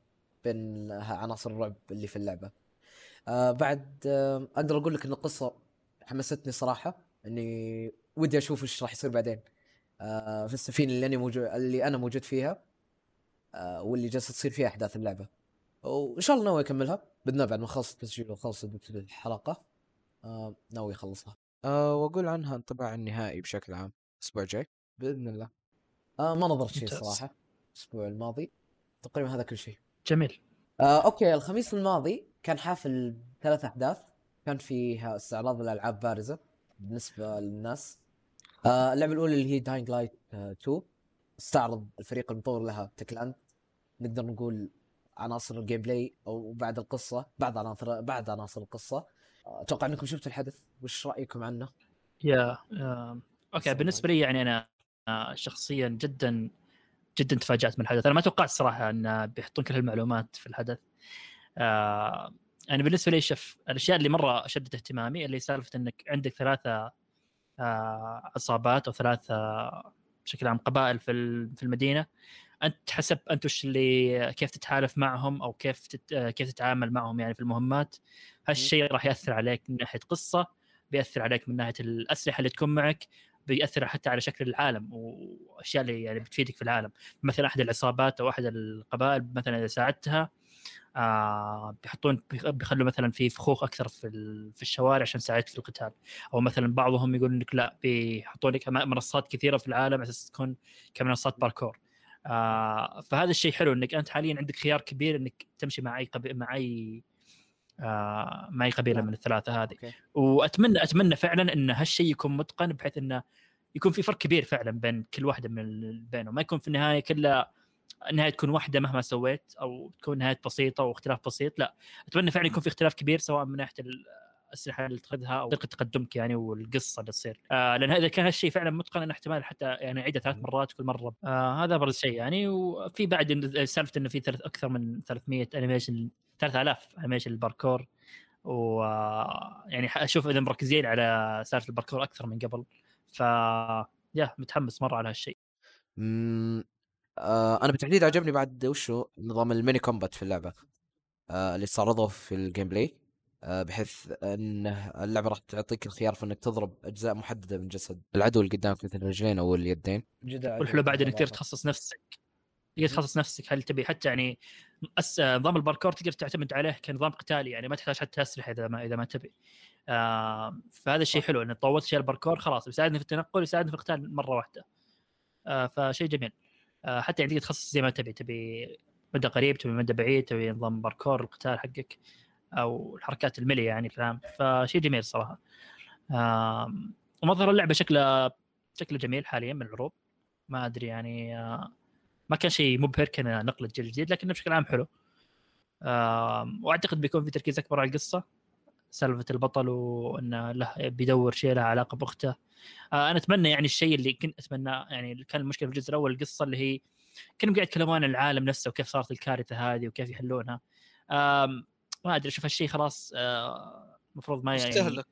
بين عناصر الرعب اللي في اللعبة. بعد أقدر أقول لك إن القصة حمستني صراحة إني ودي أشوف إيش راح يصير بعدين. في السفينة اللي أنا موجود اللي أنا موجود فيها. واللي جالسة تصير فيها أحداث اللعبه وإن شاء الله ناوي أكملها. باذن الله بعد ما اخلص التسجيل واخلص الحلقة. آه ناوي أخلصها. آه وأقول عنها انطباع النهائي بشكل عام. الأسبوع الجاي. بإذن الله. آه ما نظرت شيء. صراحة. الأسبوع الماضي. تقريبا هذا كل شيء جميل. آه أوكي. الخميس الماضي كان حافل ثلاث أحداث. كان فيها استعراض الألعاب بارزة بالنسبة للناس. آه اللعبة الأولى اللي هي Dying Light 2 استعرض الفريق المطور لها Techland نقدر نقول عناصر ال gameplay أو بعد القصة بعض عناصر بعد عناصر القصة. أتوقع إنكم شفتوا الحدث. وش رأيكم عنه؟ yeah آه، okay. بالنسبة لي يعني أنا آه، شخصيا جدا جدا تفاجأت من الحدث. أنا ما توقعت صراحة أن بيحطون كل هالمعلومات في الحدث. آه، أنا بالنسبة لي شوف الأشياء اللي مرة شدت اهتمامي اللي سالفة إنك عندك ثلاثة آه، عصابات أو ثلاثة بشكل عام قبائل في في المدينة. أنت حسب أنت وش اللي كيف تتحالف معهم أو كيف تت... آه، كيف تتعامل معهم يعني في المهمات. هالشيء راح يأثر عليك من ناحية قصة بيأثر عليك من ناحية الأسلحة اللي تكون معك بيأثر حتى على شكل العالم وأشياء اللي يعني بتفيدك في العالم. مثلا أحد العصابات أو أحد القبائل مثلا إذا ساعدتها آه بيحطون بيخ- بيخلوا مثلا في فخوخ أكثر في في الشوارع عشان تساعدك في القتال. أو مثلا بعضهم يقول لك لا بيحطون لك منصات كثيرة في العالم أساس تكون كمنصات باركور آه فهذا الشيء حلو إنك أنت حاليا عندك خيار كبير إنك تمشي مع أي قبي... مع أي آه مع أي قبيلة نعم. من الثلاثة هذه. وأتمنى أتمنى فعلا إن هالشيء يكون متقن بحيث إنه يكون في فرق كبير فعلا بين كل واحدة من بينهم. ما يكون في النهاية كلها النهايه تكون واحدة مهما سويت أو تكون نهاية بسيطة واختلاف بسيط لا. أتمنى فعلا يكون في اختلاف كبير سواء من ناحية الأسلحة اللي تأخذها أو طريقة تقدمك يعني والقصة اللي تصير. آه لأن اذا كان هالشيء فعلا متقن أنا احتمال حتى يعني اعيده ثلاث مرات كل مرة. آه هذا أبرز شيء يعني. وفي بعد سالفة إنه في ثلاث أكثر من 300 animation 3000 animation الباركور و يعني أشوف إذا مركزين على سالفة الباركور أكثر من قبل. ف yeah متحمس مرة على هالشيء. آه أنا بالتحديد عجبني بعد وشو نظام ال melee combat في اللعبة آه اللي استعرضوه في ال gameplay آه بحيث إن اللعبة راح تعطيك الخيار في إنك تضرب أجزاء محددة من جسد. العدو اللي قدامك مثل الرجلين أو اليدين. جدا والحلو بعد انك تقدر تخصص نفسك. تقدر تخصص نفسك هل تبي حتى يعني أس... نظام الباركور تقدر تعتمد عليه كنظام قتالي يعني ما تحتاج حتى أسلحة إذا ما إذا ما تبي. آه فهذا الشيء حلو انه طورت شيء الباركور خلاص يساعدني في التنقل يساعدني في القتال مرة واحدة. آه فشيء جميل. آه حتى يعني تقدر تخصص زي ما تبي تبي مدى قريب تبي مدى بعيد تبي نظام باركور القتال حقك أو الحركات ال melee يعني العام. فشيء جميل صراحة. آه ومظهر اللعبة شكله شكله جميل حاليا من العروض. ما أدري يعني آه ما كان شيء مبهر كان نقله جيل جديد لكنه بشكل عام حلو. وأعتقد بيكون في تركيز أكبر على القصة. سالفة البطل وإنه له بيدور شيء له علاقة بأخته. آه، أنا أتمنى يعني الشيء اللي كنت أتمنى يعني كان المشكلة في الجزء الأول القصة اللي هي كانوا قاعد يتكلمون عن العالم نفسه وكيف صارت الكارثة هذه وكيف يحلونها. ما أدري أشوف هالشيء خلاص آه، المفروض ما يعني استهلك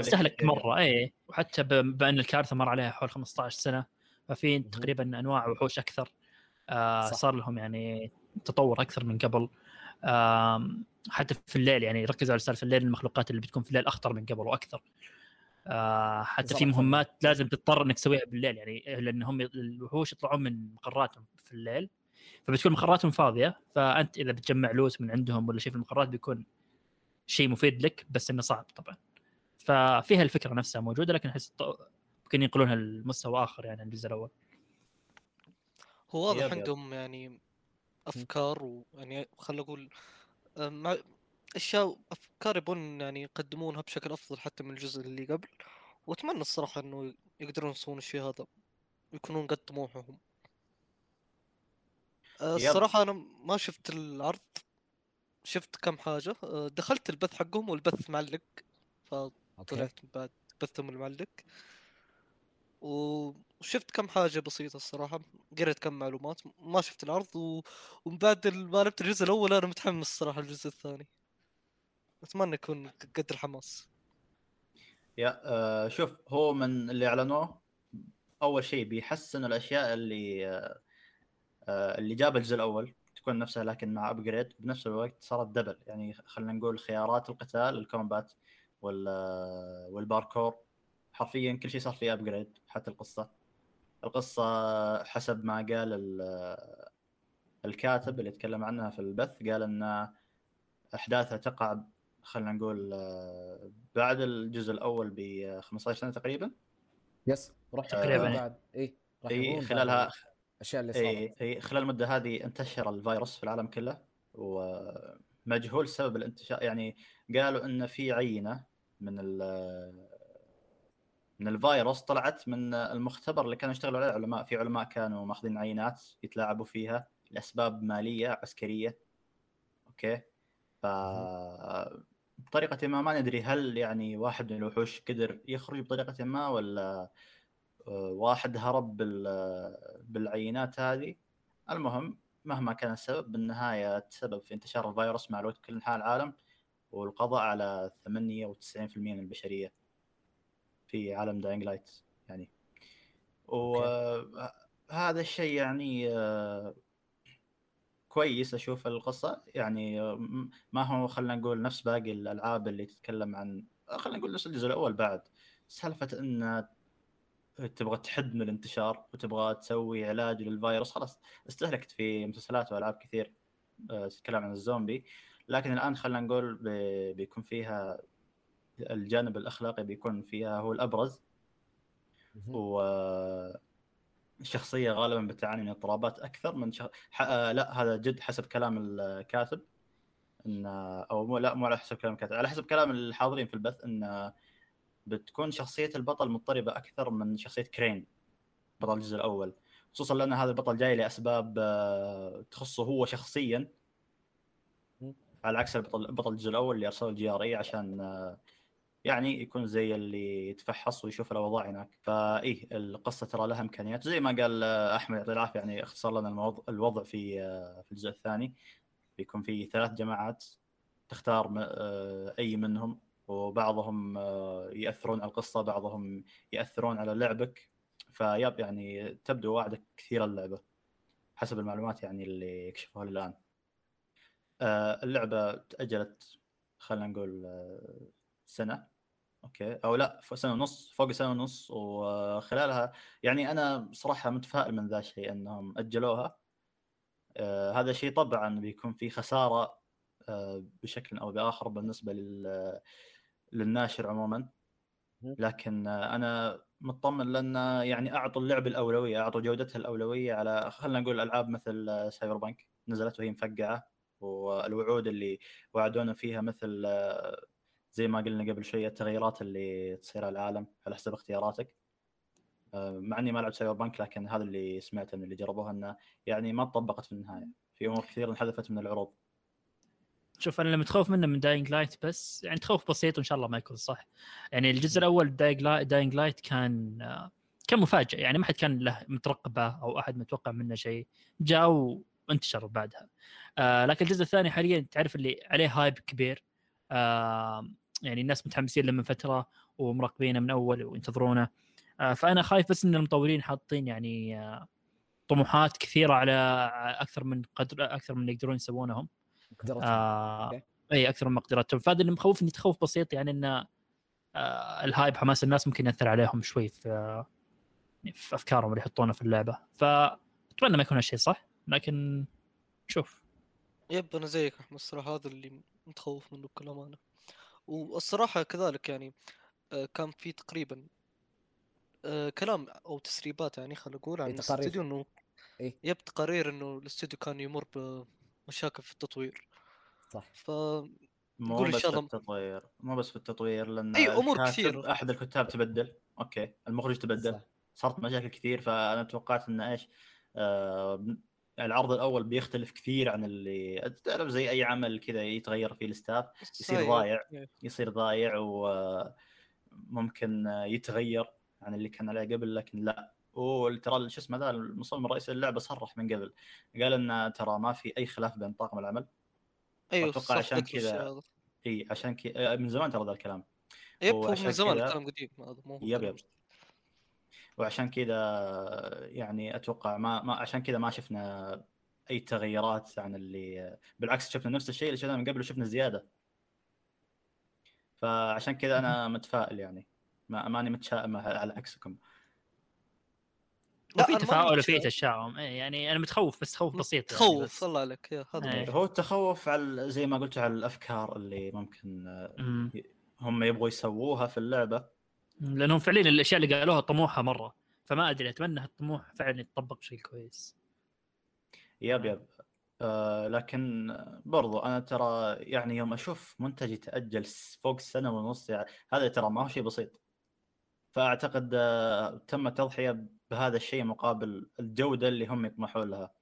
استهلك مرة اي وحتى ب- بأن الكارثة مر عليها حول 15 سنة ففي. تقريبا أنواع وحوش أكثر. آه صح. صار لهم يعني تطور أكثر من قبل. حتى في الليل يعني ركزوا على سالفة الليل المخلوقات اللي بتكون في الليل أخطر من قبل وأكثر. آه حتى في. مهمات لازم تضطر إنك تسويها بالليل يعني لأن هم الوحوش يطلعون من مقراتهم في الليل. فبتكون مقراتهم فاضية فأنت إذا بتجمع لوت من عندهم ولا شيء في المقرات بيكون شيء مفيد لك بس إنه صعب طبعا. ففيها الفكرة نفسها موجودة لكن أحس ممكن ينقلونها لمستوى آخر يعني الجزء الأول. هو واضح. عندهم يعني أفكار ويعني خلينا نقول أشياء افكار يبون يعني يقدمونها بشكل أفضل حتى من الجزء اللي قبل. وأتمنى الصراحة إنه يقدرون يسوون الشيء هذا ويكونون قد طموحهم يب. الصراحة أنا ما شفت العرض. شفت كم حاجة. آه، دخلت البث حقهم والبث معلق فطلعت بعد بثهم المعلق. وشفت كم حاجة بسيطة الصراحة قريت كم معلومات ما شفت العرض و... ومن بعد ما لعبت الجزء الأول أنا متحمس الصراحة الجزء الثاني. أتمنى يكون قد الحماس يا آه شوف هو من اللي أعلنوه أول شيء بيحسن الأشياء اللي آه آه اللي جاب الجزء الأول تكون نفسها لكن مع upgrade بنفس الوقت صارت double يعني خلينا نقول خيارات القتال ال combat وال والباركور حرفيا كل شيء صار فيه upgrade حتى القصة. القصة حسب ما قال ال- آه، الكاتب اللي تكلم عنها في البث قال إن أحداثها تقع خلينا نقول آه، بعد الجزء الأول ب 15 سنة تقريبا. yes راح تقريباً، يكون إيه. بعد اي راح اي خلالها الأشياء اللي صارت. اي اي خلال المدة هذه انتشر الفيروس في العالم كله ومجهول سبب الانتشار. يعني قالوا إن في عينة من ال من الفيروس طلعت من المختبر اللي كانوا يشتغلوا عليه. العلماء في علماء كانوا ماخذين عينات يتلاعبوا فيها لأسباب مالية عسكرية. okay؟ ف بطريقة ما ما ندري هل يعني واحد من الوحوش قدر يخرج بطريقة ما ولا آه، واحد هرب بال- بالعينات هذه. المهم مهما كان السبب بالنهاية تسبب في انتشار الفيروس مع الوقت في كل انحاء العالم والقضاء على 98% من البشرية. في عالم Dying Light يعني. وهذا الشيء يعني آه، كويس أشوف القصة. يعني آه، ما هو خلينا نقول نفس باقي الألعاب اللي تتكلم عن خلينا نقول نفس الجزء الأول بعد. سالفة إن تبغى تحد من الانتشار وتبغى تسوي علاج للفيروس خلاص استهلكت في مسلسلات وألعاب كثير آه، تتكلم عن الزومبي. لكن الآن خلينا نقول بي- بيكون فيها الجانب الأخلاقي بيكون فيها هو الأبرز. والشخصيه غالبا بتعاني من اضطرابات أكثر من شخ... ح... آه، لا هذا جد حسب كلام الكاتب إن أو مو لا مو على حسب كلام الكاتب على حسب كلام الحاضرين في البث إن بتكون شخصية البطل مضطربة أكثر من شخصية كرين بطل الجزء الأول خصوصا لأن هذا البطل جاي لأسباب آه، تخصه هو شخصيا. على عكس البطل بطل الجزء الأول اللي ارسله ال GRE عشان آه، يعني يكون زي اللي يتفحص ويشوف الأوضاع هناك. فإيه القصة ترى لها إمكانيات. زي ما قال أحمد يعطيه العافيه يعني اختصر لنا الوضع في في الجزء الثاني. بيكون في ثلاث جماعات تختار آه، أي منهم وبعضهم آه، يأثرون على القصة بعضهم يأثرون على لعبك. فيب يعني تبدو واعدة كثير اللعبة حسب المعلومات يعني اللي يكشفوها الان آه، اللعبة تأجلت خلينا نقول سنة. أوكي. أو لا سنة ونص فوق سنة ونص وخلالها. يعني أنا صراحة متفائل من ذا الشيء إنهم أجلوها. آه هذا شيء طبعا بيكون في خسارة آه بشكل أو بآخر بالنسبة لل للناشر عموما. لكن آه أنا مطمن لأن يعني أعطوا اللعبه الأولوية أعطوا جودتها الأولوية على خلينا نقول ألعاب مثل Cyberpunk نزلت وهي مفقعة والوعود اللي وعدونا فيها مثل آه، زي ما قلنا قبل شوية التغيرات اللي تصير على العالم على حسب اختياراتك. آه، مع إني ما لعبت Cyberpunk لكن هذا اللي سمعته من اللي جربوها إنه يعني ما طبقت في النهاية. في أمور كثير انحذفت من العروض. شوف أنا اللي متخوف منه من Dying Light بس يعني تخوف بسيط وإن شاء الله ما يكون صح. يعني الجزء الأول Dying Light كان آه، كان مفاجئ يعني ما حد كان له مترقبه أو أحد متوقع منه شيء. جاء وانتشر بعدها. آه لكن الجزء الثاني حاليا تعرف اللي عليه hype كبير. آه يعني الناس متحمسين له من فترة ومراقبينه من أول وينتظرونه. آه فأنا خايف بس إن المطورين حاطين يعني آه طموحات كثيرة على أكثر من قدر أكثر من اللي يقدرون يسوونهم. قدرتهم. آه. إي أكثر من مقدرتهم فهذا اللي مخوفني تخوف بسيط يعني إن آه الهايب حماس الناس ممكن يأثر عليهم شوي في آه في أفكارهم اللي يحطونها في اللعبة. فأتمنى ما يكون هالشيء صح؟ لكن شوف. yep أنا زيك أحمد الصراحه هذا اللي متخوف منه بكل أمانة. والصراحة كذلك يعني آه، كان في تقريبا آه، كلام أو تسريبات يعني خلينا نقول عن إيه،. الاستوديو إنه إيه. yep تقارير إنه الاستوديو كان يمر بمشاكل في التطوير صح ف مو بس في التطوير مو بس في التطوير لأن أمور الكاتب- كثير. أحد الكتاب تبدل okay المخرج تبدل صح. صارت مشاكل كثير فأنا توقعت انه إيش آه العرض الأول بيختلف كثير عن اللي تعرف زي أي عمل كذا يتغير فيه ال staff يصير. ضايع. يصير ضايع وممكن يتغير عن اللي كان عليه قبل لكن لا وترى شو اسمه ذا المصمم الرئيسي للعبه صرح من قبل قال إن ترى ما في أي خلاف بين طاقم العمل أيوه أتوقع صح عشان كذا. إي عشان كذا من زمان ترى ذا الكلام yep هو من زمان الكلام قديم يب يب وعشان كذا يعني أتوقع ما, ما عشان كذا ما شفنا أي تغيرات عن اللي بالعكس شفنا نفس الشيء اللي شفناه من قبل وشفنا زيادة فعشان كذا أنا متفائل يعني ما ماني متشائم على عكسكم وفي تفاؤل وفي. تشاؤم إيه، يعني أنا متخوف بس خوف بسيط يعني تخوف بس. الله عليك يا هذا إيه. هو. التخوف على زي ما قلت على الأفكار اللي ممكن مم. هم يبغوا يسووها في اللعبة لأنهم فعليا الأشياء اللي قالوها طموحة مرة. فما أدري أتمنى هالطموح فعلا يتطبق بشكل كويس. يب يب. آه لكن برضو أنا ترى يعني يوم أشوف منتج يتاجل فوق سنة ونص يعني هذا ترى ما هو شيء بسيط. فأعتقد آه تم التضحيه بهذا الشيء مقابل الجودة اللي هم يطمحون لها.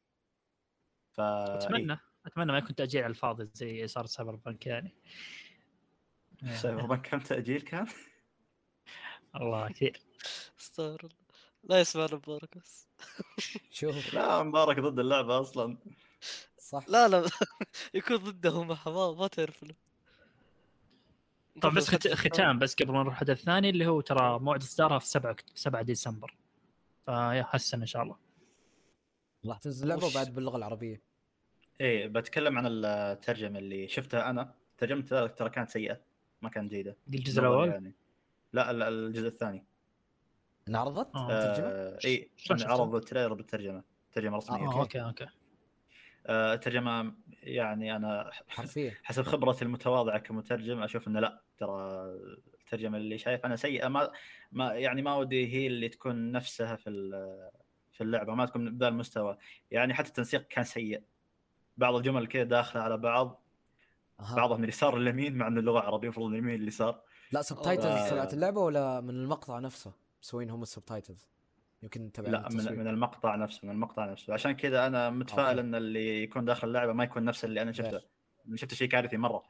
ف أتمنى أتمنى ما يكون تأجيل على الفاضي زي صار Cyberpunk يعني. إيه. Cyberpunk كم تأجيل كان؟ الله كثير استغفر الله. لا يسمعنا مبارك بس. شوف. لا مبارك ضد اللعبة أصلا. صح. لا لا. يكون ضده ما ما, تعرف له. طب بس خت... ختام بس قبل ما نروح الحدث الثاني اللي هو ترى موعد اصدارها في 7 7 ديسمبر. فيا هالسنة إن شاء الله. راح تنزل اللعبة وبعد باللغة العربية. إيه بتكلم عن الترجمة اللي شفتها أنا. ترجمتها ترى كانت سيئة ما كانت جيدة. الجزء الأول؟ يعني. لا ال- الجزء الثاني. انعرضت آه. آه اي؟ عرضوا ال trailer بالترجمة ترجمة رسمية آه، آه okay. okay آه، الترجمة يعني أنا حرفيا. حسب خبرتي المتواضعة كمترجم أشوف إنه لا ترى الترجمة اللي شايف أنا سيئة. ما ما يعني ما ودي هي اللي تكون نفسها في ال- في اللعبة ما تكون بذا المستوى. يعني حتى التنسيق كان سيء. بعض الجمل كذا داخلة على بعض. بعضها من اليسار لليمين مع إن اللغة عربيه المفروض من اليمين لليسار لا subtitles آه. طلعت اللعبة ولا من المقطع نفسه؟ مسوين هم ال subtitles يمكن تبع لا من. من المقطع نفسه من المقطع نفسه. عشان كذا أنا متفائل okay. إن اللي يكون داخل اللعبة ما يكون نفس اللي أنا شفته. شفت شيء كارثي مرة.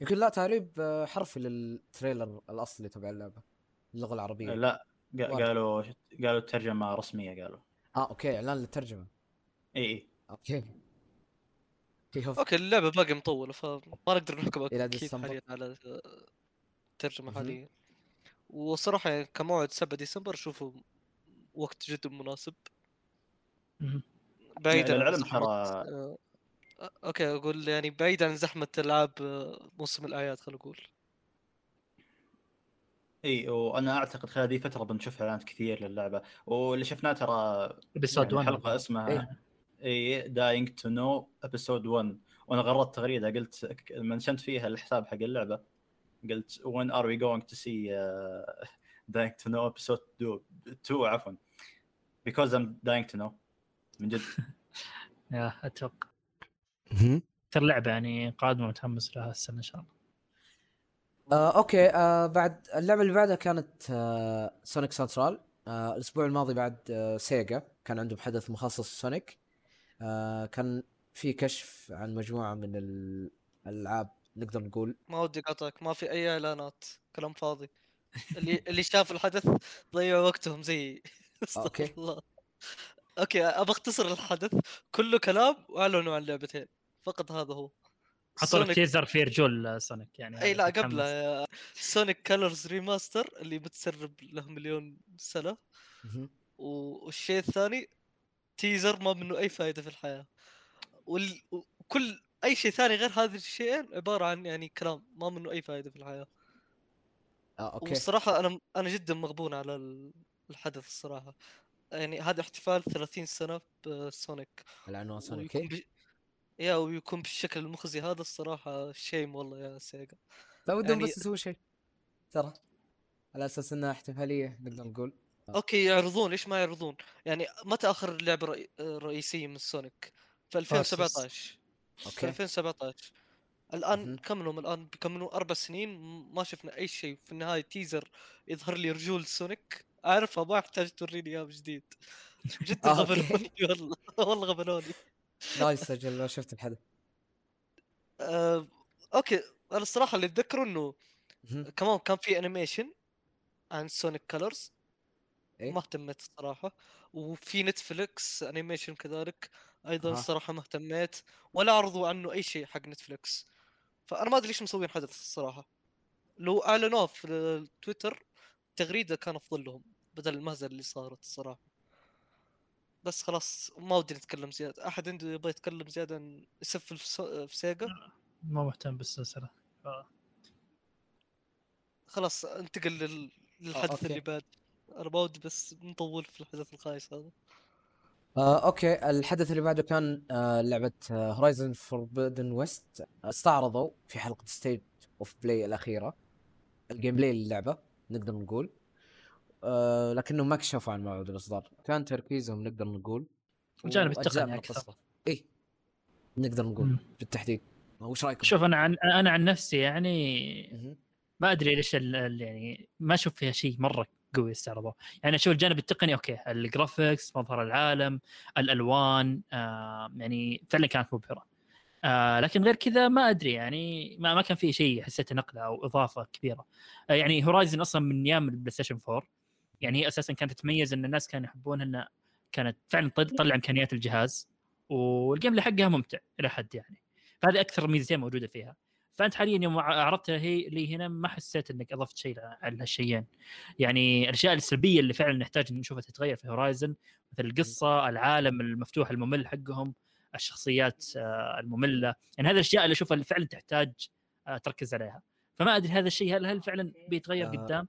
يمكن لا تعريب آه، حرفي لل trailer الأصلي تبع اللعبة اللغة العربية. لا. قالوا قالوا الترجمة رسمية قالوا. آه okay إعلان للترجمة. إي إي. أوكي. أوكي اللعبة باقي مطولة فما نقدر نحكم أكيد. حاليا على الترجمة. حاليا وصراحة يعني كموعد 7 ديسمبر اشوفه وقت جدا مناسب. بعيدا عن للعلم زحمة- ترى- آه، okay أقول يعني بعيد عن زحمة ألعاب آه، موسم الأعياد خلينا نقول. إي وأنا أعتقد خلال هذه الفترة بنشوف إعلانات كثير للعبة. واللي شفناه ترى episode يعني 1 حلقة اسمها إيه. إي Dying to Know episode 1 وأنا غردت تغريدة قلت منشنت فيها الحساب حق اللعبة. قلت when are we going to see uh, dying to know episode 2 2 عفوا. Because I'm dying to know. من جد. yeah أتوقع. ترى لعبة يعني قادمة متحمس لها السنة إن شاء الله. آه، okay. آه، بعد اللعبة اللي بعدها كانت آه، Sonic Central آه، الأسبوع الماضي بعد آه، Sega كان عندهم حدث مخصص Sonic آه، كان في كشف عن مجموعة من الألعاب نقدر نقول. ما ودي اقاطعك ما في أي إعلانات كلام فاضي. اللي اللي شاف الحدث ضيعوا وقتهم زي استغفر okay. الله. okay ابى أختصر الحدث. كله كلام وأعلنوا عن لعبتين. فقط هذا هو. حطوا لك teaser في رجول Sonic يعني أي لا. قبله Sonic Colors remaster اللي متسرب له مليون سنة. والشيء الثاني teaser ما منه أي فائده في الحياة. وال... وكل أي شيء ثاني غير هذه الشيئين عبارة عن يعني كلام ما منه أي فائده في الحياة. آه، okay. والصراحة أنا أنا جدا مغبون على ال- الحدث الصراحة. يعني هذا احتفال 30 سنة ب Sonic. العنوان Sonic ويكون؟ بش... يا ويكون بالشكل المخزي هذا الصراحة shame والله يا Sega. لا ودهم يعني- بس يسوي شيء. ترى على أساس إنها احتفالية نقدر نقول. okay يعرضون ليش ما يعرضون؟ يعني متى آخر لعبة رئي... رئيسية من Sonic؟ في 2017 في okay. 2017 الآن مهم. كم لهم الآن؟ بيكملوا أربع سنين ما شفنا أي شيء. في النهاية teaser يظهر لي رجول Sonic. اعرفها ما احتاج توريني إياه من جديد جدا آه،. غبنوني والله. والله غبنوني. nice أجل ما شفت الحدث. آه، okay. أنا الصراحة اللي أتذكره إنه. كمان كان في animation عن Sonic Colors إيه؟ ما اهتميت الصراحة. وفي Netflix animation كذلك. أيضا أها. الصراحة ما اهتميت ولا عرضوا عنه أي شيء حق نتفليكس. فأنا ما أدري ليش مسوين حدث الصراحة. لو اعلنوه في التويتر تغريدة كان أفضل لهم بدل المهزلة اللي صارت الصراحة. بس خلاص ما ودي نتكلم زيادة. أحد عنده يبغى يتكلم زيادة عن يسف في, سيجا؟ ما مهتم بالسلسلة. ف... خلاص انتقل لل... للحدث okay. اللي بعد. أنا ما ودي بس نطول في الحدث الخايس هذا آه، okay الحدث اللي بعده كان آه، لعبة Horizon Forbidden West استعرضوا في حلقة State of Play الأخيرة ال gameplay للعبة نقدر نقول آه، لكنهم ما كشفوا عن موعد الإصدار كان تركيزهم نقدر نقول الجانب التقني أكثر. القصة. اي نقدر نقول مم. بالتحديد وش رايكم؟ شوف أنا عن أنا عن نفسي يعني. ما أدري ليش ال- يعني ما أشوف فيها شيء مرة قوي استعرضوه. يعني أشوف الجانب التقني okay ال graphics مظهر العالم الألوان آه يعني فعلا كانت مبهرة. آه لكن غير كذا ما أدري يعني ما, ما كان في شيء حسيته نقلة أو إضافة كبيرة. آه يعني Horizon أصلا من أيام ال PlayStation 4 يعني هي أساسا كانت تتميز إن الناس كانوا يحبونها إنها كانت فعلا تطل- تطلع إمكانيات الجهاز وال game حقها ممتع إلى حد يعني. فهذه أكثر ميزتين موجودة فيها. فأنت حاليا يوم عرضتها هي لي هنا ما حسيت إنك أضفت شيء على هالشيئين يعني الأشياء السلبية اللي فعلا نحتاج نشوفها تتغير في Horizon مثل القصة العالم المفتوح الممل حقهم الشخصيات آه، المملة. يعني هذه الأشياء اللي أشوفها اللي فعلا تحتاج آه، تركز عليها. فما أدري هذا الشيء هل هل فعلا بيتغير آه، قدام؟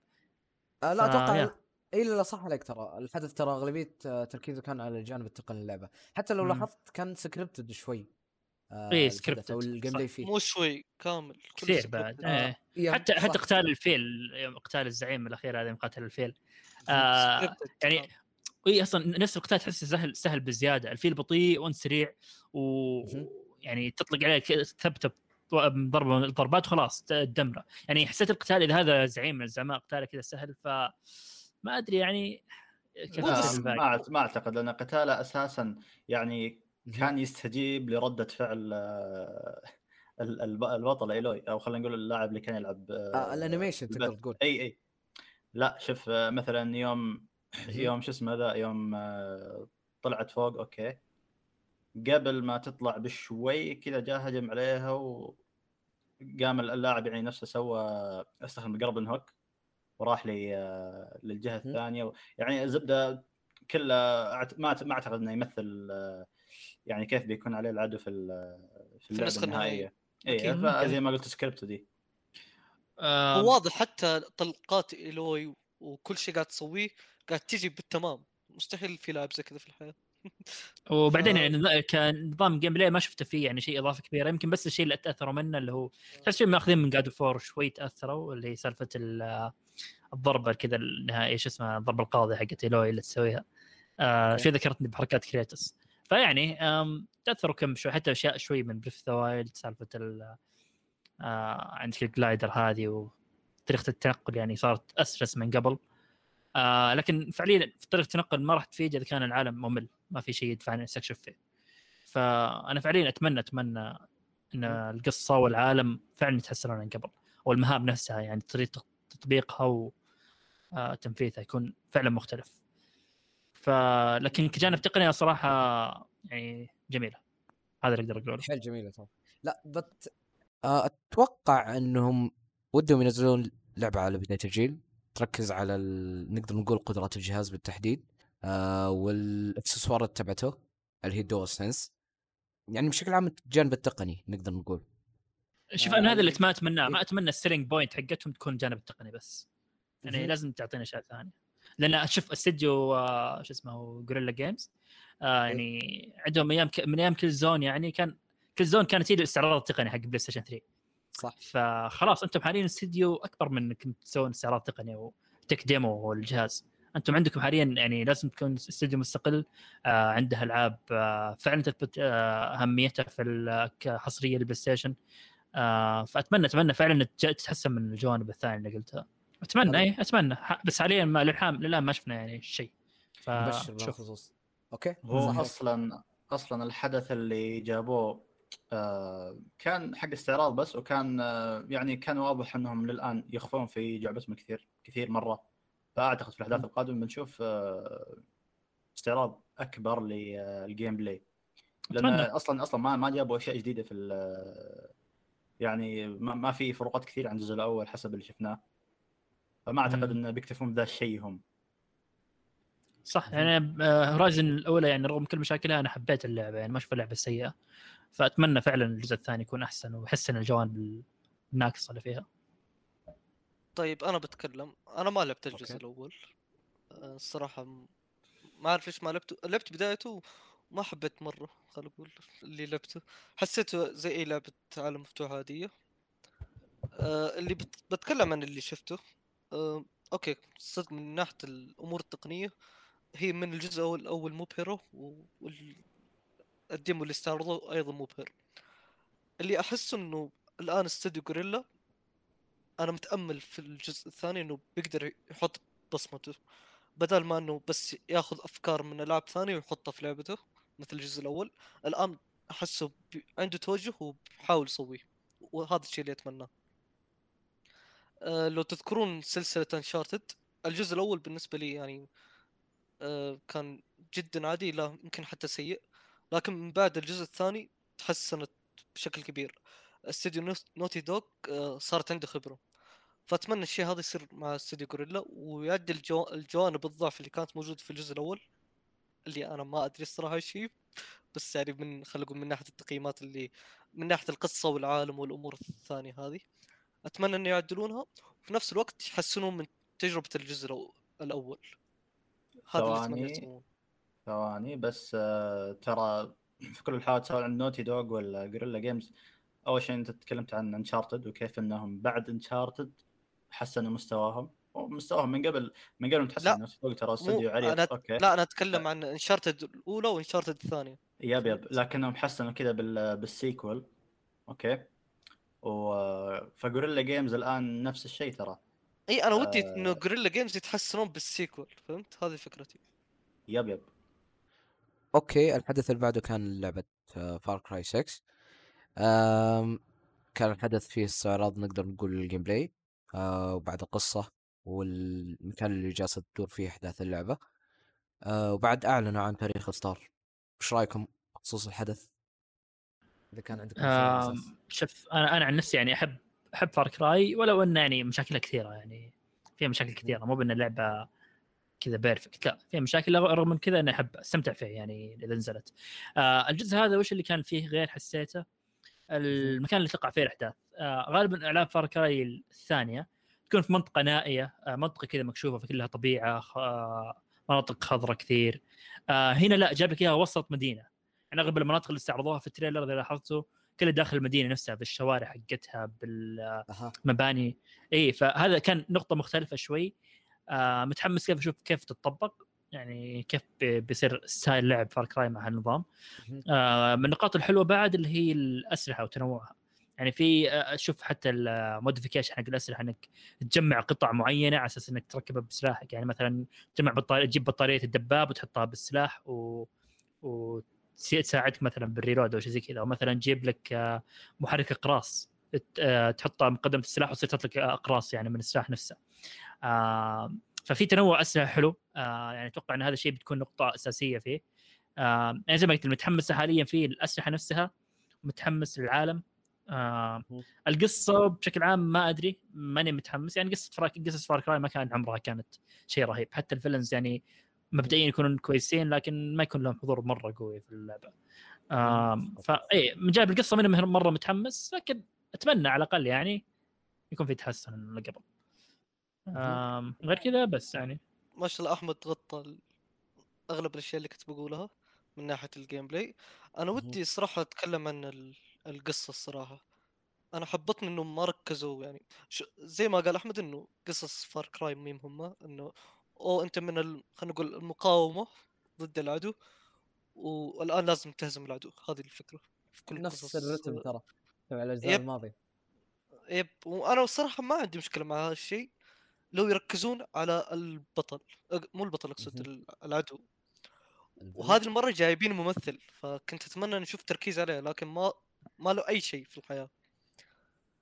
آه لا أتوقع يا. اي لا صح عليك ترى. الحدث ترى أغلبية آه، تركيزه كان على الجانب التقني للعبه حتى لو. لاحظت كان scripted شوي. آه إيه، الحدث أو ال game. play فيه مو شوي كامل كثير بعد scripted. إيه. حتى صح. حتى قتال الفيل يوم قتال الزعيم الأخير هذا مقاتل الفيل آه يعني. إي أصلا نفس القتال تحسه سهل سهل بزيادة الفيل بطيء وأنت سريع. ويعني تطلق عليه كذا تثبته ضربة ضربات وخلاص تدمره يعني حسيت القتال إذا هذا زعيم من الزعماء قتاله كذا سهل ف ما أدري يعني كيف ما ما أعتقد لأن قتاله أساسا يعني. كان يستجيب لردة فعل آه، ال- الب- البطل Aloy أو خلينا نقول اللاعب اللي كان يلعب آه ال animation تقدر. تقول إي إي لا شوف آه، مثلا يوم. يوم شو اسمه ذا يوم آه، طلعت فوق okay قبل ما تطلع بشوي كذا جاء هجم عليها وقام اللاعب يعني نفسه سوى استخدم ال grapple hook وراح لي آه، للجهة. الثانية يعني الزبدة كله ما ما أعتقد إنه يمثل آه، يعني كيف بيكون عليه العدو في ال- في النسخة النهائية. اي. زي ما قلت scripted. آه واضح حتى طلقات Aloy وكل شيء قاعد تسويه قاعد تجي بالتمام. مستحيل في لاعب زي كذا في الحياة. وبعدين يعني كنظام gameplay ما شفته فيه يعني شيء إضافة كبيرة. يمكن بس الشيء اللي تاثروا منه اللي هو تحس فيهم ماخذين من God of War شوي تأثروا اللي هي سالفة ال- الضربة كذا النهائية شو اسمها الضربة القاضية حقت Aloy اللي تسويها. آه. شوي ذكرتني بحركات Kratos فيعني تأثروا كم شوي حتى أشياء شوي من Breath of the Wild سالفة ال آه عندك ال glider هذه وطريقة التنقل يعني صارت اسلس من قبل. آه لكن فعليا في طريقة التنقل ما راح تفيد إذا كان العالم ممل ما في شيء يدفعني استكشف فيه. فأنا فعليا أتمنى أتمنى إن القصة والعالم فعلا يتحسنون عن قبل والمهام نفسها يعني طريقة تطبيقها وتنفيذها يكون فعلا مختلف. فلكن كجانب تقني صراحة يعني جميلة. هذا اللي أقدر أقوله. حيل جميلة ترى. لا بت آه، أتوقع إنهم ودهم ينزلون لعبة على بداية الجيل. تركز على ال... نقدر نقول قدرات الجهاز بالتحديد. آه والإكسسوارات تبعته اللي هي DualSense يعني بشكل عام الجانب التقني نقدر نقول. شوف آه، أنا هذا اللي إيه. ما اتمناه ما. أتمنى ال selling point حقتهم تكون الجانب التقني بس. يعني. لازم تعطينا أشياء ثانية. لأن أشوف استديو آه، شو اسمه Guerrilla Games آه يعني عندهم أيام ك... من أيام Killzone يعني كان Killzone كانت هي الاستعراض التقني حق PlayStation 3 صح. فخلاص أنتم حاليا استديو أكبر من إنكم تسوون استعراض تقني و tech demo للجهاز. أنتم عندكم حاليا يعني لازم تكون استديو مستقل آه عنده ألعاب آه فعلا تثبت آه أهميتها في ال- كحصرية لل PlayStation آه فأتمنى أتمنى فعلا تتحسن من الجوانب الثانية اللي قلتها. أتمنى اي أتمنى. بس حاليا ما للحام للآن ما شفنا يعني شيء. فشوف okay. هو. أصلا أصلا الحدث اللي جابوه آه، كان حق استعراض بس وكان آه، يعني كان واضح إنهم للآن يخفون في جعبتهم كثير كثير مرة. فأعتقد في الأحداث القادمة بنشوف آه، استعراض أكبر لل gameplay. لأن أتمنى. أصلا أصلا ما ما جابوا أشياء جديدة في ال- يعني ما, ما في فروقات كثير عن الجزء الأول حسب اللي شفناه. فما أعتقد. انه بيكتفون بذا الشيء هم. صح يعني Horizon الأولى يعني رغم كل مشاكلها أنا حبيت اللعبة يعني ما أشوف اللعبة سيئة. فأتمنى فعلا الجزء الثاني يكون أحسن ويحسن الجوانب الناقصة اللي فيها. طيب أنا بتكلم أنا ما لعبت الجزء okay. الأول. آه، الصراحة ما أعرف ليش ما لعبته لعبت بدايته وما حبيت مرة خل أقول اللي لعبته. حسيته زي أي لعبة عالم مفتوح عادية. آه، اللي بت... بتكلم عن اللي شفته. آه، okay صدق من ناحية الأمور التقنية هي من الجزء الأول مبهره والديمو اللي استعرضوه أيضا مبهر اللي أحس إنه الآن استوديو غوريلا أنا متأمل في الجزء الثاني إنه بيقدر يحط بصمته بدل ما إنه بس ياخذ أفكار من العاب ثانية ويحطها في لعبته مثل الجزء الأول الآن أحسه. عنده توجه وبيحاول يسويه وهذا الشيء اللي أتمناه لو تذكرون سلسلة انشارتد الجزء الأول بالنسبة لي يعني أه كان جدا عادي لا يمكن حتى سيء. لكن من بعد الجزء الثاني تحسنت بشكل كبير. استوديو Naugh- Naughty Dog صارت عنده خبرة. فأتمنى الشيء هذا يصير مع استوديو Guerrilla ويعدل جو... الجوانب الضعف اللي كانت موجودة في الجزء الأول اللي أنا ما أدري الصراحة هي. بس يعني من خلينا نقول من ناحية التقييمات اللي من ناحية القصة والعالم والأمور الثانية هذه. أتمنى إنه يعدلونها. وفي نفس الوقت يحسنون من تجربة الجزء الأول. هذا اللي ثواني. يسوونه ثواني بس آه، ترى في كل الحالات سواء عن Naughty Dog ولا Guerrilla Games أول شيء أنت تكلمت عن Uncharted وكيف إنهم بعد Uncharted حسنوا مستواهم. ومستواهم من قبل من قبل ما تحسن لا، Naughty Dog ترى استوديو عريق أنا أوكي. لا أنا أتكلم عن Uncharted الأولى و Uncharted الثانية. yep yep. لكنهم حسنوا كذا بال... بال sequel أوكي. و ف Guerrilla Games الآن نفس الشيء ترى. إي أنا ودي آه. إنه Guerrilla Games يتحسنون بال sequel فهمت؟ هذه فكرتي. yep yep. أوكي الحدث اللي بعده كان لعبة Far Cry 6 أم كان الحدث فيه استعراض نقدر نقول ال gameplay أه وبعد القصة والمكان اللي جالسة تدور فيه أحداث اللعبة. أه وبعد أعلنوا عن تاريخ اصدار إيش رأيكم بخصوص الحدث؟ إذا كان أساس. شوف أنا أنا عن نفسي يعني احب أحب Far Cry ولو أنه يعني مشاكلها كثيرة يعني. فيها مشاكل كثيرة مو بأن اللعبة كذا perfect لا فيها مشاكل رغم من كذا أنا أحب أستمتع فيه يعني إذا نزلت. آه الجزء هذا وش اللي كان فيه غير حسيته؟ المكان اللي تقع فيه الأحداث. آه غالبا ألعاب Far Cry الثانية تكون في منطقة نائية آه منطقة كذا مكشوفة في كلها طبيعة آه مناطق خضراء كثير. آه هنا لا جاب لك إياها وسط مدينة. يعني أغلب المناطق اللي استعرضوها في ال trailer اذا لاحظتوا كلها داخل المدينة نفسها بالشوارع حقتها بالمباني. إي فهذا كان نقطة مختلفة شوي. آه متحمس كيف أشوف كيف تتطبق؟ يعني كيف بي- بيصير style لعب Far Cry مع هالنظام. آه من النقاط الحلوة بعد اللي هي الأسلحة وتنوعها. يعني في آه، أشوف حتى ال modification حق الأسلحة إنك تجمع قطع معينة على أساس إنك تركبها بسلاحك. يعني مثلا تجمع بطاريه تجيب بطارية الدباب وتحطها بالسلاح و وتساعدك مثلا بالريلود أو شيء زي كذا أو مثلا تجيب لك آه، محرك إقراص. آه، تحطها مقدمه السلاح وتصير تطلق إقراص يعني من السلاح نفسه. آه، ففي تنوع اسلحه حلو. آه، يعني أتوقع إن هذا الشيء بتكون نقطة أساسية فيه. آه، يعني زي ما قلت متحمس حاليا في الأسلحة نفسها متحمس للعالم. آه،. القصة بشكل عام ما أدري ماني متحمس. يعني قصة Far C- قصص Far Cry ما كان عمرها كانت شيء رهيب. حتى ال villains يعني مبدئيا يكونون كويسين لكن ما يكون لهم حضور مرة قوي في اللعبة. فاي من جانب القصة ماني مرة متحمس لكن أتمنى على الأقل يعني يكون في تحسن من قبل. غير كذا بس يعني. ما شاء الله أحمد غطى أغلب الأشياء اللي كنت بقولها من ناحية ال gameplay أنا. ودي صراحة أتكلم عن ال- القصة الصراحة. أنا حبطني إنهم ما ركزوا يعني. ش... زي ما قال أحمد إنه قصص Far Cry مي مهمه إنه أو أنت من ال... خلينا نقول المقاومة ضد العدو والآن لازم تهزم العدو. هذه الفكرة في كل نفس قصص. الرتم ترى تبع الأجزاء yep. الماضية. yep. وأنا الصراحة ما عندي مشكلة مع هذا الشيء. لو يركزون على البطل مو البطل أقصد العدو. وهذه المرة جايبين ممثل فكنت أتمنى نشوف تركيز عليه لكن ما ما له أي شيء في الحياة.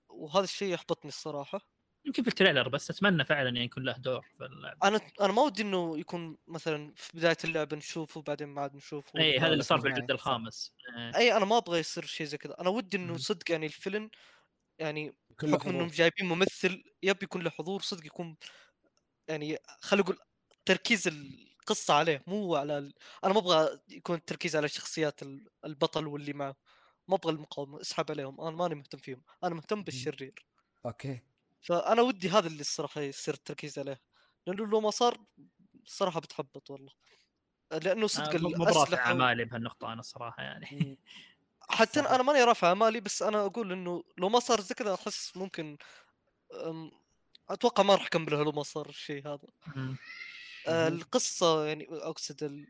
وهذا الشيء يحبطني الصراحة. يمكن في ال trailer بس أتمنى فعلا يعني يكون له دور في اللعبه أنا أنا ما ودي إنه يكون مثلا في بداية اللعبه نشوفه بعدين ما عاد نشوفه. اي هذا اللي صار في الجزء. الخامس. إيه. اي أنا ما أبغى يصير شيء زي كذا. أنا ودي إنه. صدق يعني ال villain يعني بحكم إنهم. جايبين ممثل yep يكون له حضور صدق يكون يعني خلينا نقول تركيز القصة عليه مو على ال... أنا ما أبغى يكون التركيز على شخصيات ال- البطل واللي معه. ما أبغى المقاومة اسحب عليهم. أنا ماني مهتم فيهم. أنا مهتم بالشرير. أوكي. فأنا ودي هذا اللي الصراحة يصير التركيز عليه لأنه لو ما صار الصراحه بتحبط والله لأنه صدق آه، الأسلحة اعمالي بهالنقطة أنا الصراحه يعني حتى صح. أنا- أنا ماني رافع امالي بس أنا أقول إنه لو ما صار زي كذا أحس ممكن أتوقع ما راح اكملها لو ما صار الشيء هذا. آه،. القصة يعني أقصد ال-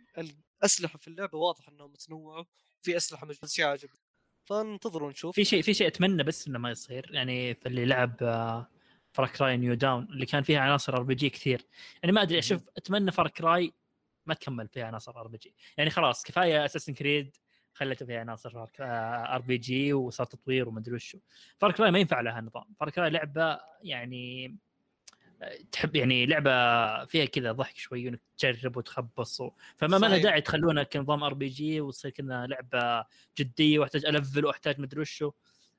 الأسلحة في اللعبة واضح إنها متنوعة في أسلحة مجنونه شيء عجبني فانتظروا نشوف في شيء في شيء أتمنى بس إنه ما يصير يعني في اللي لعب Far Cry New Dawn اللي كان فيها عناصر RPG كثير. يعني ما أدري أشوف أتمنى Far Cry ما تكمل فيها عناصر RPG يعني خلاص كفاية Assassin's Creed خلته فيها عناصر RPG وصار تطوير وما أدري وشو. Far Cry ما ينفع لها النظام. Far Cry لعبة يعني آه، تحب يعني لعبة فيها كذا ضحك شوي إنك تجرب وتخبص و... فما ما لها. داعي تخلونها كنظام RPG وتصير كذا لعبة جدية وأحتاج ألفل وأحتاج مدري وشو.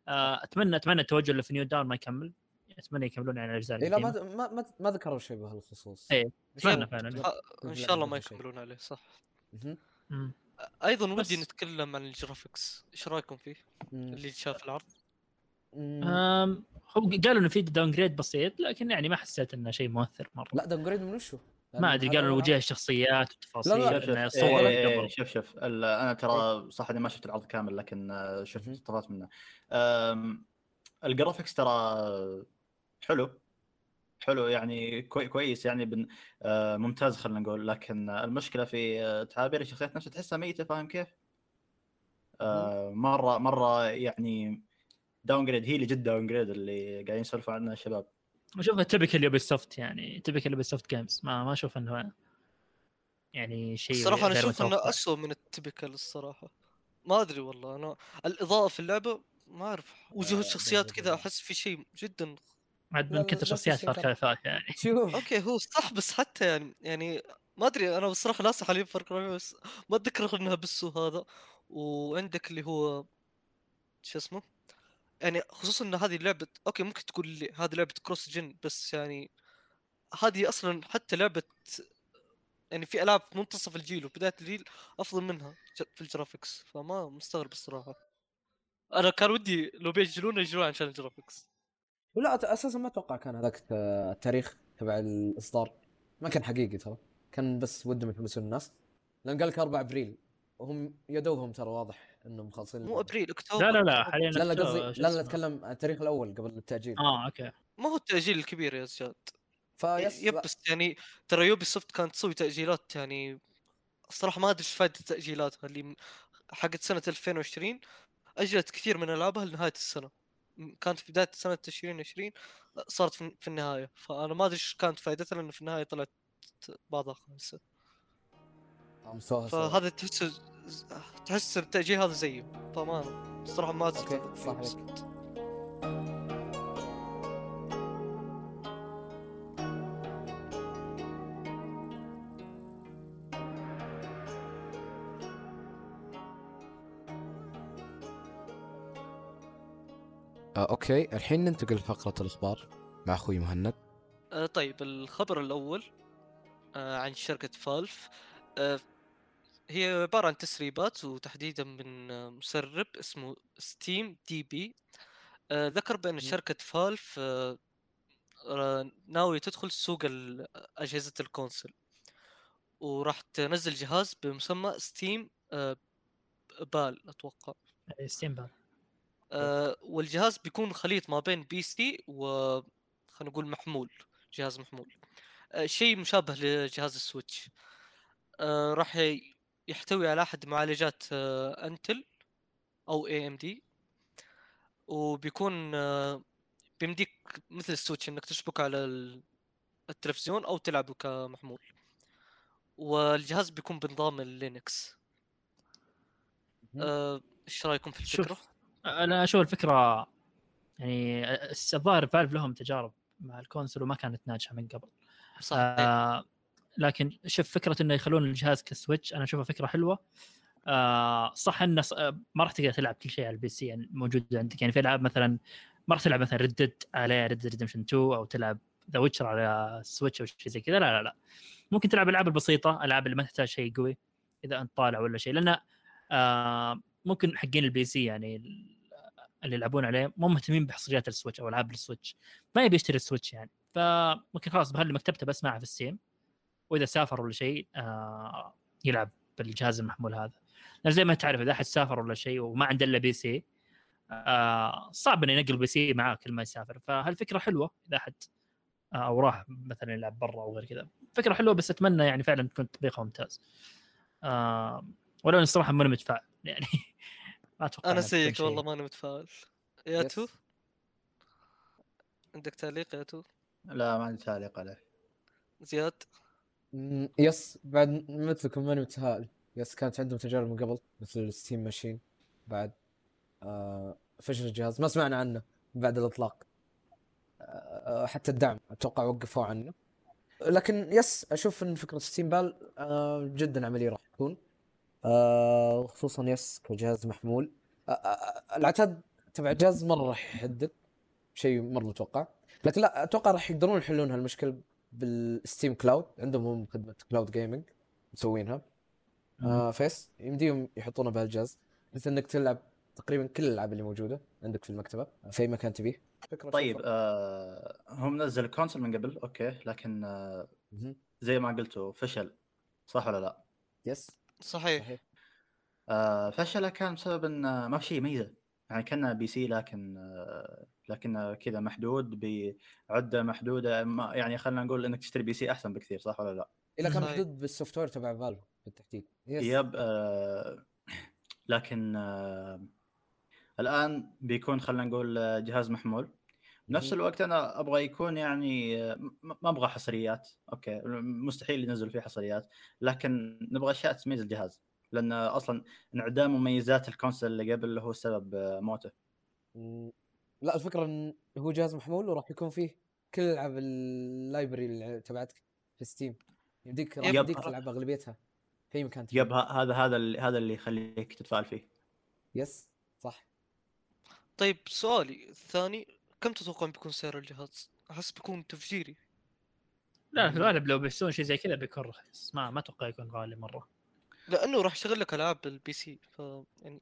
آه، أتمنى أتمنى التوجه اللي في New Dawn ما يكمل. أتمنى يكملون يعني الأجزاء اي لا ما. ما ما, ذكروا شيء بهالخصوص إيه، بس أتمنى لا- فعلا لا- إن شاء الله ما. يكملون عليه صح. أيضا ودي نتكلم عن ال graphics إيش رأيكم فيه. اللي شاف العرض هو قالوا إنه في downgrade بسيط لكن يعني ما حسيت إنه شيء مؤثر مرة لا downgrade من وشو؟ ما أدري قالوا وجه الشخصيات لا، لا، شوف الصور إيه إيه. شوف شوف ال- أنا ترى صح اني ما شفت العرض كامل لكن آه، شفت. مقتطفات منه أم، ال graphics ترى حلو. حلو يعني كوي كويس يعني بن آه، ممتاز خلينا نقول. لكن المشكلة في تعابير الشخصيات نفسها تحسها ميتة فاهم كيف؟ آه، مرة مرة يعني downgrade هي اللي جد downgrade اللي قاعدين يسولفوا عنها الشباب. اشوفها typical Ubisoft يعني typical Ubisoft games ما ما أشوف إنه يعني شيء الصراحة أنا أشوف إنه. اسوء من ال typical الصراحة. ما أدري والله. أنا الإضاءة في اللعبة ما أعرف. وجوه آه، الشخصيات. كذا أحس في شيء جدا عاد من كثر شخصيات Far Cry يعني. شوف. okay هو صح بس حتى يعني يعني ما أدري أنا بصراحة ناسي حاليا Far Cry بس ما أتذكر إنها بالسو هذا. وعندك اللي هو شو اسمه؟ يعني خصوصا إن هذه لعبة okay ممكن تقول لي هذه لعبة cross gen بس يعني هذه أصلا حتى لعبة يعني في ألعاب في منتصف الجيل وبداية الجيل أفضل منها في ال graphics فما مستغرب الصراحة. أنا كان ودي لو بيجلون يجلون عشان ال graphics. ولا أساسا ما أتوقع كان هذاك الت- التاريخ تبع الإصدار. ما كان حقيقي ترى. كان بس ودهم يحمسون الناس. لأن قال لك 4 أبريل. وهم يا دوبهم ترى واضح إنهم مخلصين مو. أبريل أكتوبر. لا لا لا أكتوبر. حاليا لا لا قصدي لا لا. أتكلم عن التاريخ الأول قبل التأجيل. آه okay. ما هو التأجيل الكبير يا زياد. ف yes yep بس يعني ترى Ubisoft كانت تسوي تأجيلات يعني الصراحه ما أدري إيش فائده تأجيلاتها اللي حقت سنة 2020 أجلت كثير من ألعابها لنهاية السنة. كانت في بداية سنة 2020 صارت في النهاية. فأنا ما أدري إيش كانت فائدتها لأن في النهاية طلعت بعضها خمسة. فهذا تحس تحس التأجيل هذا زيه فما الصراحه ما استغرب صح آه، okay. الحين ننتقل لفقرة الأخبار مع أخوي مهند. آه طيب الخبر الأول آه عن شركة Valve. آه هي عبارة عن تسريبات وتحديدا من مسرب اسمه SteamDB. آه ذكر بأن شركة Valve ناوية تدخل سوق أجهزة ال console. وراح تنزل جهاز بمسمى Steam آه Pal أتوقع. Steam Pal. آه والجهاز بيكون خليط ما بين PC و خلينا نقول محمول جهاز محمول. آه شيء مشابه لجهاز ال Switch. آه راح يحتوي على أحد معالجات آه Intel أو AMD وبيكون آه بيمديك مثل ال Switch إنك تشبك على ال- التلفزيون أو تلعبه كمحمول. والجهاز بيكون بنظام ال Linux. آه، إيش رأيكم في شوف. أنا أشوف الفكرة يعني الظاهر Valve لهم تجارب مع ال console وما كانت ناجحة من قبل. صح. آه لكن شوف فكرة إنه يخلون الجهاز ك Switch أنا أشوفها فكرة حلوة. آه صح إنه ما راح تقدر تلعب كل شيء على ال PC يعني موجود عندك. يعني في ألعاب مثلا ما راح تلعب مثلا Red على Red Redemption 2 أو تلعب The Witcher على ال Switch أو شيء زي كذا. لا لا لا. ممكن تلعب الالعاب البسيطة الالعاب اللي ما تحتاج شيء قوي إذا أنت طالع ولا شيء. لأن آه ممكن حقين ال PC يعني اللي يلعبون عليه مو مهتمين بحصريات ال Switch أو ألعاب ال Switch. ما يبي يشتري ال Switch يعني. فممكن خلاص بخلي مكتبته بس معه في ال Steam. وإذا سافر ولا شيء آه يلعب بالجهاز المحمول هذا. لأن زي ما تعرف إذا أحد سافر ولا شيء وما عنده إلا PC آه صعب إنه ينقل PC معاه كل ما يسافر. فهالفكرة حلوة إذا أحد آه أو راح مثلا يلعب برا أو غير كذا. فكرة حلوة بس أتمنى يعني فعلا تكون تطبيقها ممتاز. آه ولو إني الصراحة ماني متفائل يعني. ما أتوقع أنا زيك شيء. والله ماني متفائل. يا. تو عندك تعليق يا تو لا ما عندي تعليق عليه. زياد؟ yes بعد مثلكم ماني متفائل. Yes كانت عندهم تجارب من قبل مثل Steam Machine بعد آه فشل الجهاز. ما سمعنا عنه بعد الإطلاق. آه حتى الدعم أتوقع وقفوا عنه. لكن yes أشوف إن فكرة Steam Pal آه جدا عملية راح تكون. آه خصوصا yes كجهاز محمول. آه آه العتاد تبع الجهاز مرة راح يحدد شيء مرة متوقع. لكن لا أتوقع راح يقدرون يحلون هالمشكلة بال Steam Cloud. عندهم هم خدمة cloud gaming مسوينها. آه ف yes يمديهم يحطونها بهالجهاز. مثل إنك تلعب تقريبا كل الألعاب اللي موجودة عندك في المكتبة في أي مكان تبيه. طيب. آه هم نزل console من قبل okay لكن آه. زي ما قلتوا فشل صح ولا لا؟ yes صحيح. صحيح. آه فشله كان بسبب إن آه، ما في شيء يميزه. يعني كان PC لكن آه لكن كذا محدود بعد محدودة. ما يعني خلينا نقول إنك تشتري PC أحسن بكثير صح ولا لا؟ الا كان صحيح. محدود بال software تبع Valve بالتحديد. yes yep آه لكن آه الآن بيكون خلينا نقول آه، جهاز محمول. مهم. الوقت أنا أبغى يكون يعني ما أبغى حصريات okay مستحيل ينزل فيه حصريات لكن نبغى أشياء تميز الجهاز لأن أصلا انعدام مميزات ال console اللي قبل هو سبب موته. لا الفكرة إن هو جهاز محمول وراح يكون فيه كل ألعاب ال library اللي تبعتك في Steam يمديك. يمديك تلعب أغلبيتها في أي مكان. yep هذا هذا اللي هذا اللي يخليك تتفائل فيه yes صح طيب سؤالي الثاني كم تتوقع بيكون سعر الجهاز؟ أحس بيكون تفجيري. لا في الغالب لو بيسوون شيء زي كذا بيكون رخيص ما ما أتوقع يكون غالي مرة. لأنه راح يشغل لك ألعاب بال PC ف يعني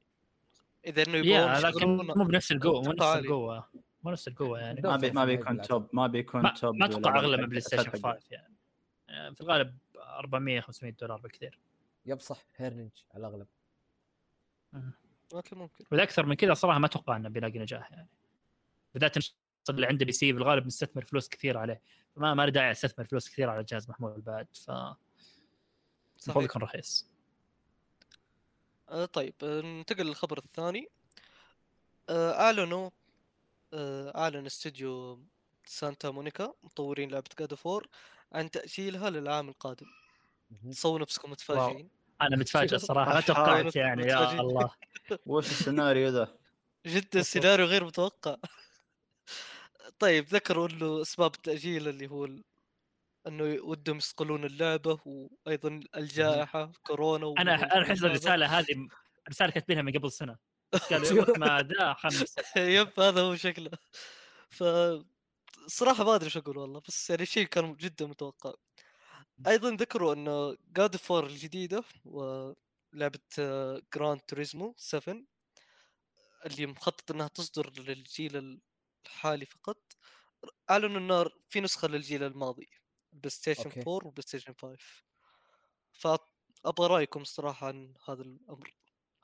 إذا إنه يبغون لكن مو بنفس القوة مو نفس. القوة. مو نفس القوة يعني. ما بي ما بيكون top ما بيكون top ما أتوقع اغلى من PlayStation حقه. 5 يعني. يعني في الغالب 400 500 دولار بكثير. yep صح. هيرنج على الأغلب. okay ممكن. واذا أكثر من كذا صراحة ما أتوقع إنه بيلاقي نجاح يعني. بالذات اللي عنده PC بالغالب مستثمر فلوس كثير عليه. فما ما له داعي أستثمر فلوس كثير على جهاز محمول بعد ف المفروض يكون رخيص. آه طيب آه، ننتقل للخبر الثاني. آه أعلنوا آه أعلن استوديو سانتا مونيكا مطورين لعبة God of War عن تأجيلها للعام القادم. مهم. صوروا نفسكم متفاجئين؟ أنا متفاجئ الصراحه ما. توقعت يعني يا. الله. وش السيناريو ذا؟ جدا سيناريو غير متوقع. طيب ذكروا إنه أسباب التأجيل اللي هو ال- إنه ودهم يصقلون اللعبة وأيضا الجائحة كورونا أنا أنا أحس. الرسالة هذه رساله كاتبينها من قبل سنة. قالوا ما ذا خمس yep هذا هو شكله. ف صراحة ما أدري إيش أقول والله بس يعني شيء كان جدا متوقع. أيضا ذكروا إنه God of War الجديدة ولعبة Gran Turismo 7 اللي مخطط إنها تصدر للجيل الحالي فقط اعلنوا إنه في نسخة للجيل الماضي PlayStation okay. 4 و PlayStation 5 فأبغى رأيكم الصراحة عن هذا الأمر.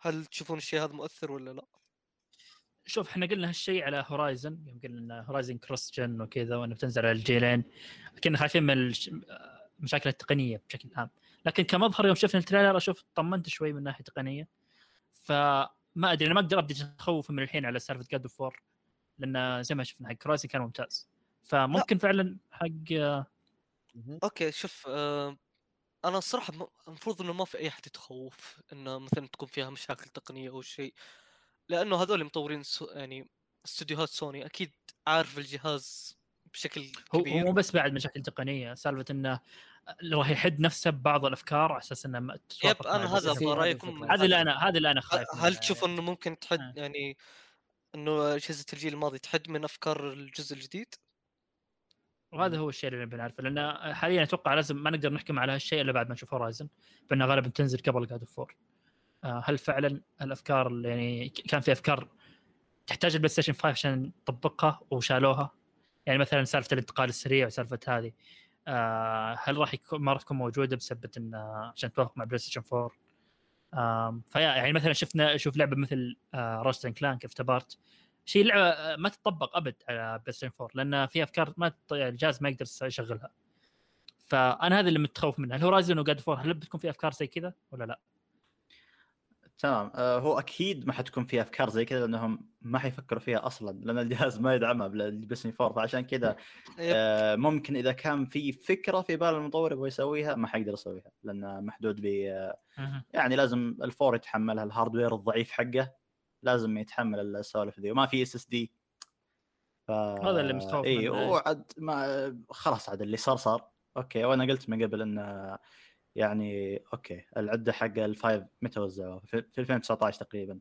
هل تشوفون الشيء هذا مؤثر ولا لا؟ شوف إحنا قلنا هالشيء على Horizon يوم قلنا Horizon cross gen وكذا وإنه بتنزل على الجيلين كنا خايفين من المشاكل التقنية بشكل عام. لكن كمظهر يوم شفنا ال trailer أشوف طمنت شوي من ناحية تقنية. فما أدري أنا ما أقدر أبدأ اتخوف من الحين على سالفة God of War لأن زي ما شفنا حق Horizon كان ممتاز فممكن فعلا حق. okay شوف آه أنا الصراحة المفروض إنه ما في أي أحد يتخوف إنه مثلا تكون فيها مشاكل تقنية أو شيء لأنه هذول مطورين سو يعني استديوهات سوني أكيد عارف الجهاز بشكل هو هو كبير مو بس بعد مشاكل تقنية سالفة إنه راح يحد نفسه ببعض الأفكار على أساس إنه ما yep أنا هذا رايكم. هذا اللي أنا هذا اللي أنا هل- خايف هل تشوف إنه ممكن تحد آه. يعني إنه اجهزه الجيل الماضي تحد من أفكار الجزء الجديد؟ وهذا هو الشيء اللي بنعرفه لأن حاليا أتوقع لازم ما نقدر نحكم على هالشيء إلا بعد ما نشوف Horizon فانها غالبا تنزل قبل God of War هل فعلا الأفكار اللي يعني كان في أفكار تحتاج ال PlayStation 5 عشان تطبقها وشالوها؟ يعني مثلا سالفة الانتقال السريع وسالفة هذه. آه هل راح يكون ما راح تكون موجودة بسبب ان عشان توافق مع PlayStation 4 آم، فيا يعني مثلا شفنا شوف لعبة مثل آه Ratchet & Clank كيف اعتبرت شيء لعبة آه، ما تطبق أبد على PlayStation 4 لأن في أفكار ما تط- الجهاز ما يقدر يشغلها. فأنا هذا اللي متخوف منه. ال Horizon و God of War هل بتكون في أفكار زي كذا ولا لا؟ تمام. آه هو أكيد ما حتكون في أفكار زي كذا لأنهم ما حيفكروا فيها أصلا لأن الجهاز ما يدعمها بال Play 4 فعشان كذا. آه ممكن إذا كان في فكرة في بال المطور يبغى يسويها ما حيقدر يسويها لأنه محدود ب آه، يعني لازم ال four يتحملها ال hardware الضعيف حقه لازم يتحمل السوالف ذي وما في SSD ف... هذا اللي متخوف إي. وعد ما خلاص عاد اللي صار صار. okay وأنا قلت من قبل إنه يعني okay العدة حق ال five متى وزعوها؟ في في 2019 تقريبا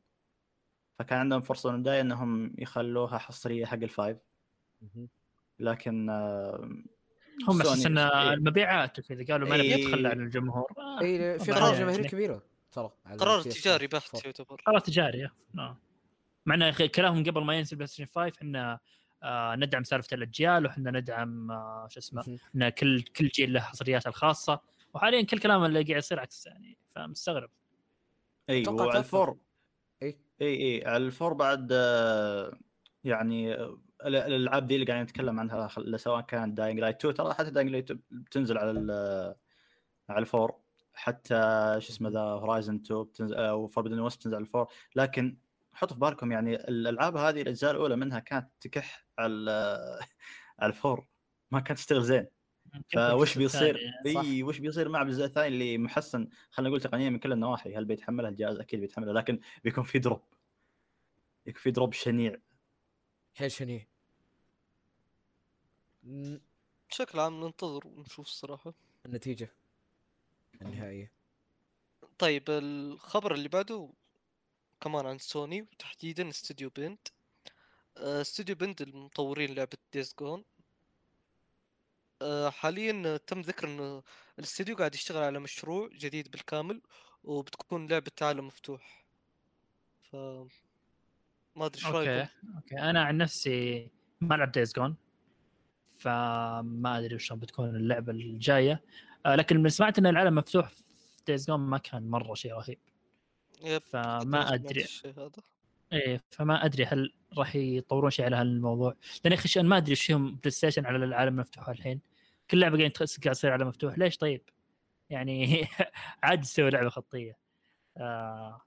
فكان عندهم فرصة من البداية إنهم يخلوها حصرية حق ال five. لكن آه، هم أساس سوني- إن إيه. المبيعات وكذا قالوا ما نبي إيه. نتخلى عن الجمهور آه، اي في قرار يعني. جماهيري كبيره ترى على قرار PS4. تجاري بحت يعتبر قرار تجاري آه. مع إن كلامهم قبل ما ينزل PlayStation 5 إحنا آه ندعم سالفة الأجيال وحنا ندعم آه شو اسمه. إن كل كل جيل له حصرياته الخاصة وحاليا كل كلام اللي قاعد يصير عكس يعني فمستغرب. اي توفر. ال four. اي اي اي على ال four بعد آه، يعني آه، ال- الألعاب دي اللي قاعدين نتكلم عنها خل- سواء كان Dying Light 2 ترى حتى Dying Light بتنزل على ال- على ال four. حتى شو اسمه ذا Horizon 2 بتنزل أو Forbidden West بتنزل على ال four. لكن حطوا في بالكم يعني الألعاب هذه الأجزاء الأولى منها كانت تكح على على ال four. ما كانت تشتغل زين. فوش بيصير صح. إي وش بيصير مع الجزء الثاني اللي محسن خلينا نقول تقنيا من كل النواحي هل بيتحملها الجهاز؟ أكيد بيتحملها لكن بيكون في drop يكون في drop شنيع. حيل شنيع؟ بشكل عام ننتظر ونشوف الصراحة. النتيجة النهائية. طيب الخبر اللي بعده كمان عن سوني وتحديدا استوديو Bend. آه، استوديو Bend المطورين لعبة Days Gone حاليا تم ذكر انه الاستوديو قاعد يشتغل على مشروع جديد بالكامل وبتكون لعبة عالم مفتوح. ف ما أدري إيش okay رأيكم؟ okay. أنا عن نفسي ما لعبت Days Gone فما أدري وش بتكون اللعبة الجاية. آه، لكن من سمعت إن العالم مفتوح في Days Gone ما كان مرة شيء رهيب. yep فما أدري. هذا. إيه فما أدري هل راح يطورون شيء على هالموضوع. لأن يا أخي ما أدري إيش فيهم PlayStation على العالم المفتوح الحين. كل لعبة قاعد تصير عالم مفتوح. ليش طيب؟ يعني عادي تسوي لعبة خطية. آه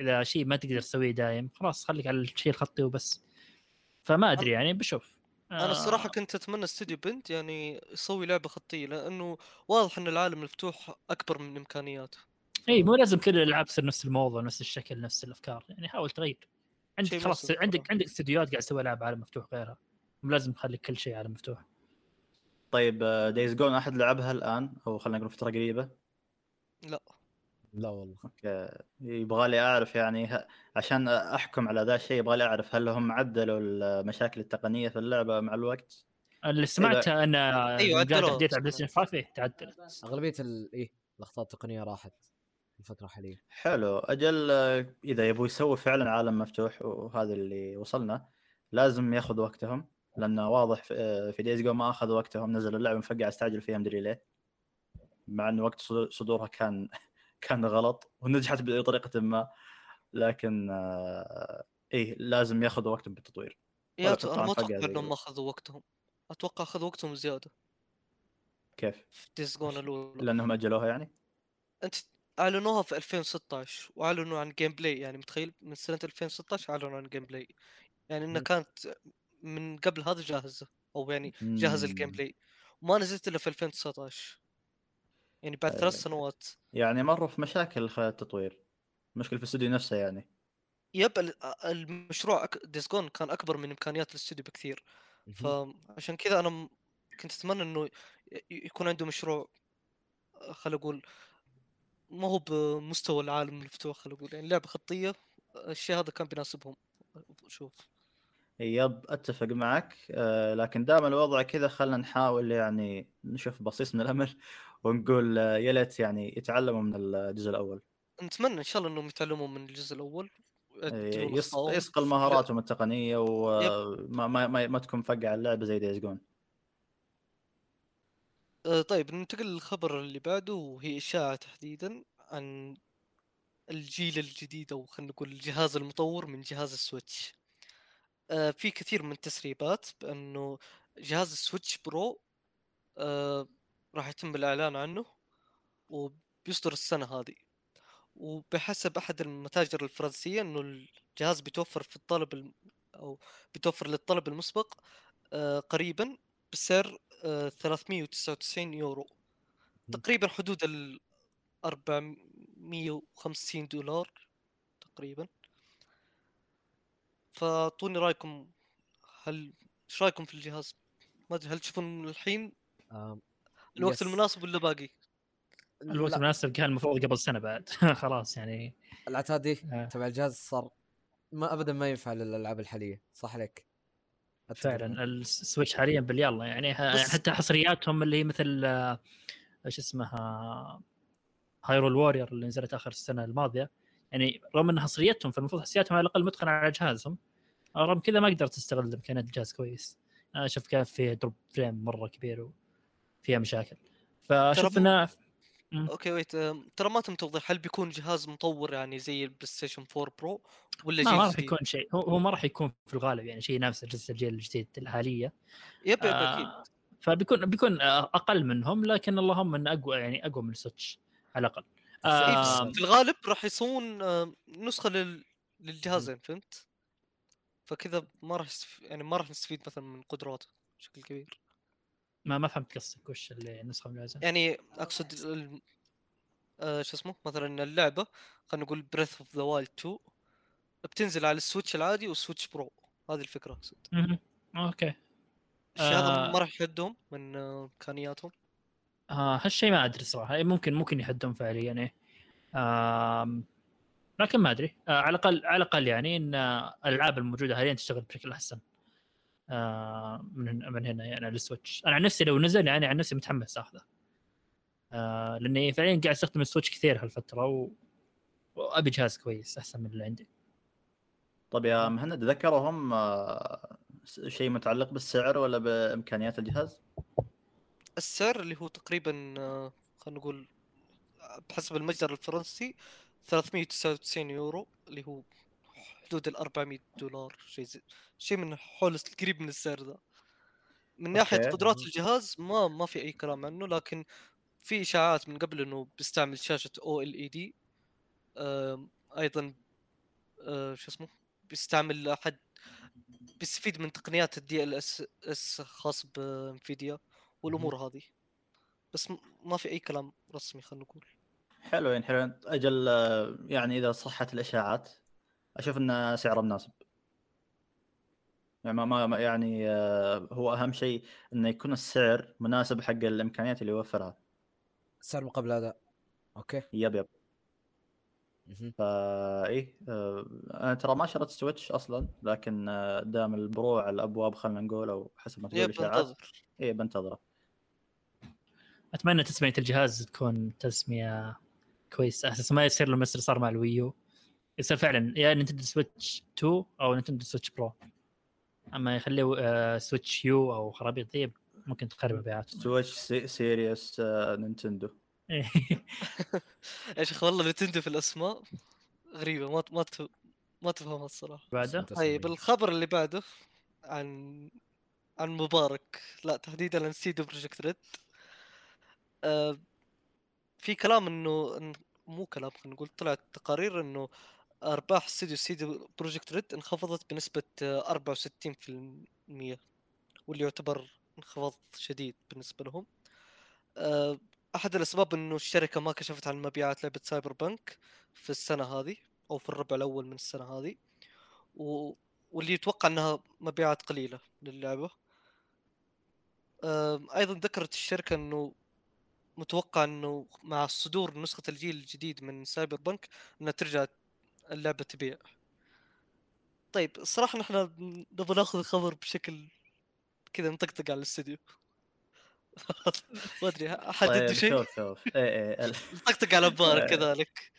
إذا شيء ما تقدر تسويه دايم خلاص خليك على الشيء الخطي وبس. فما أدري يعني بشوف. أنا الصراحة آه، كنت أتمنى استوديو بنت يعني يسوي لعبة خطية لأنه واضح إن العالم المفتوح أكبر من إمكانياته. إي مو لازم كل الألعاب تصير نفس الموضوع نفس الشكل نفس الأفكار. يعني حاول تغير. عندك خلاص عندك. عندك استديوهات قاعد تسوي العاب عالم مفتوح غيرها. لازم تخلي كل شيء عالم مفتوح. طيب Days Gone أحد لعبها الآن؟ أو خلينا نقول فترة قريبة؟ لا. لا والله. okay. يبغى لي أعرف يعني ه... عشان أحكم على ذا الشيء يبغى لي أعرف هل هم عدلوا المشاكل التقنية في اللعبة مع الوقت؟ اللي سمعته أن أيوة، قاعد عدلوها. تحديث على PlayStation 5 إيه، تعدلت أغلبية ال... إيه الاخطاء التقنيه راحت. الفترة الحاليه حلو أجل إذا يبغوا يسووا فعلا عالم مفتوح وهذا اللي وصلنا لازم ياخذ وقتهم لأنه واضح في- آه، في Days Gone ما أخذ وقتهم نزل اللعبة مفقع استعجل فيها مدري ليه مع انه وقت صدور- صدورها كان كان غلط ونجحت بطريقة ما لكن آه، إيه لازم ياخذ وقتهم بالتطوير يا ما أتوقع إنهم. أخذوا وقتهم أتوقع أخذوا وقتهم زيادة كيف؟ في Days الأولى لأنهم أجلوها يعني؟ أنت أعلنوها في 2016 وأعلنوا عن gameplay يعني متخيل من سنة 2016 أعلنوا عن gameplay يعني إنها. كانت من قبل هذا جاهزة أو يعني جاهز ال gameplay وما نزلت إلا في 2019 يعني بعد آه، ثلاث سنوات. يعني مروا في مشاكل خلال التطوير. مشكلة في الاستوديو نفسه يعني. yep ال- المشروع أك... Days Gone كان أكبر من إمكانيات الاستوديو بكثير. فعشان كذا أنا كنت أتمنى إنه يكون عنده مشروع خل أقول ما هو بمستوى العالم المفتوح خل أقول يعني لعبة خطية الشيء هذا كان بيناسبهم. شوف. يب أتفق معك. آه، لكن دام الوضع كذا خلينا نحاول يعني نشوف بصيص من الأمل ونقول آه، يا ليت يعني يتعلموا من الجزء الأول. نتمنى إن شاء الله إنهم يتعلموا من الجزء الأول. ويعدلون إيه، مهاراتهم التقنية وما ما, ما, ما تكون مفقع اللعبة زي دايز جون آه، طيب ننتقل للخبر اللي بعده وهي إشاعة تحديدا عن الجيل الجديد أو خلينا نقول الجهاز المطور من جهاز ال Switch آه، في كثير من التسريبات بأنه جهاز ال Switch Pro آه، راح يتم الإعلان عنه وبيصدر السنة هذه وبحسب أحد المتاجر الفرنسية أنه الجهاز بيتوفر في الطلب. أو بيتوفر للطلب المسبق آه، قريبا بسعر آه، 399 يورو. تقريبا حدود ال 450 دولار تقريبا فاعطوني رأيكم هل إيش رأيكم في الجهاز؟ ما أدري هل تشوفون الحين الوقت يس. المناسب ولا باقي؟ الوقت لا، المناسب كان المفروض قبل سنة بعد خلاص يعني العتاد آه. تبع الجهاز صار ما ابدا ما ينفع للألعاب الحالية صح معك. فعلا ال Switch حاليا باليلا يعني حتى حصرياتهم اللي هي مثل إيش اسمها Hyrule Warriors اللي نزلت آخر السنة الماضية يعني رغم إن حصريتهم فالمفروض حصرياتهم على الأقل متقنة على جهازهم رغم كذا ما قدرت تستغل امكانيات الجهاز كويس. أنا أشوف كان في drop frame مرة كبير وفيها مشاكل. فأشوف إنه okay wait أم، ترى ما تم توضيح هل بيكون جهاز مطور يعني زي ال PlayStation 4 Pro ولا ما, ما راح؟ يكون شيء هو, هو ما راح يكون في الغالب يعني شيء نفس اجهزه الجيل الجديد الحالية yep yep أكيد آه، فبيكون بيكون آه، أقل منهم لكن اللهم انه أقوى يعني أقوى من ال Switch على الأقل آه، في الغالب راح يسوون آم، نسخة لل... للجهازين فهمت؟ فكذا ما راح. يعني ما راح نستفيد مثلا من قدراته بشكل كبير ما ما فهمت قصدك وش اللي النسخة مجازة يعني أقصد ال... آه شو اسمه؟ مثلا اللعبة خلينا نقول Breath of the Wild 2 بتنزل على ال Switch العادي وال Switch Pro. هذه الفكرة أقصد. okay. الشيء هذا؟ آه. ما راح يحدهم من آه، إمكانياتهم؟ آه هالشيء ما أدري صراحة. إيه، ممكن ممكن يحدون فعليا يعني. آم، لكن ما أدري. آه على الاقل على الأقل يعني إن آه، الألعاب الموجودة حاليا تشتغل بشكل أحسن. آه من هنا من هنا يعني على ال Switch. أنا عن نفسي لو نزل يعني عن نفسي متحمس أخذه. آه لأني فعليا قاعد أستخدم ال Switch كثير هالفترة و... وأبي جهاز كويس أحسن من اللي عندي. طيب يا مهند ذكرهم آه، شيء متعلق بالسعر ولا بإمكانيات الجهاز؟ السعر اللي هو تقريبا آه، خلينا نقول بحسب المتجر الفرنسي 399 يورو اللي هو حدود ال 400 دولار شيء زي شيء من حول قريب من السعر ذا. من ناحية okay. قدرات الجهاز ما ما في أي كلام عنه لكن في إشاعات من قبل إنه بيستعمل شاشة OLED أيضا آه، شو اسمه؟ بيستعمل أحد بيستفيد من تقنيات ال DLSS خاص ب Nvidia والأمور هذه. بس ما في أي كلام رسمي خلينا نقول. حلو يعني حلو أجل آه، يعني إذا صحت الإشاعات أشوف إن سعره مناسب. يعني ما- يعني آه، هو أهم شيء إنه يكون السعر مناسب حق الإمكانيات اللي يوفرها. سعر مقابل أداء. okay. yep yep. فا إيه آه، أنا ترى ما شريت Switch أصلا لكن آه، دام ال Pro على الأبواب خلينا نقول أو حسب ما تقول الإشاعات. إيه بنتظره. أتمنى تسمية الجهاز تكون تسمية كويسه أساس ما يصير له مثل اللي صار مع ال Wii U. يصير فعلا يا Nintendo Switch 2 أو Nintendo Switch Pro. أما يخليه آه، Switch U أو خرابيط ذي ممكن تخرب مبيعاته Switch سي Series آه، Nintendo. يا شيخ والله Nintendo في الأسماء غريبة ما ما ما تفهمها الصراحة. بعده؟ طيب الخبر اللي بعده عن عن مبارك. لا تحديدا عن CD Projekt Red. آه في كلام إنه مو كلام خلينا نقول طلعت تقارير إنه أرباح استوديو CD Projekt Red انخفضت بنسبة آه، 64% واللي يعتبر انخفاض شديد بالنسبة لهم. آه، أحد الأسباب إنه الشركة ما كشفت عن مبيعات لعبة Cyberpunk في السنة هذه أو في الربع الأول من السنة هذه و... واللي يتوقع إنها مبيعات قليلة للعبة. آم، أيضا ذكرت الشركة إنه متوقع إنه مع صدور نسخة الجيل الجديد من Cyberpunk إنها ترجع اللعبة تبيع. طيب الصراحه نحن نبغى ناخذ الخبر بشكل كذا نطقطق على الاستديو ما أدري أحد عنده طيب شيء؟ شوف شوف. إيه ال- نطقطق على مبارك. كذلك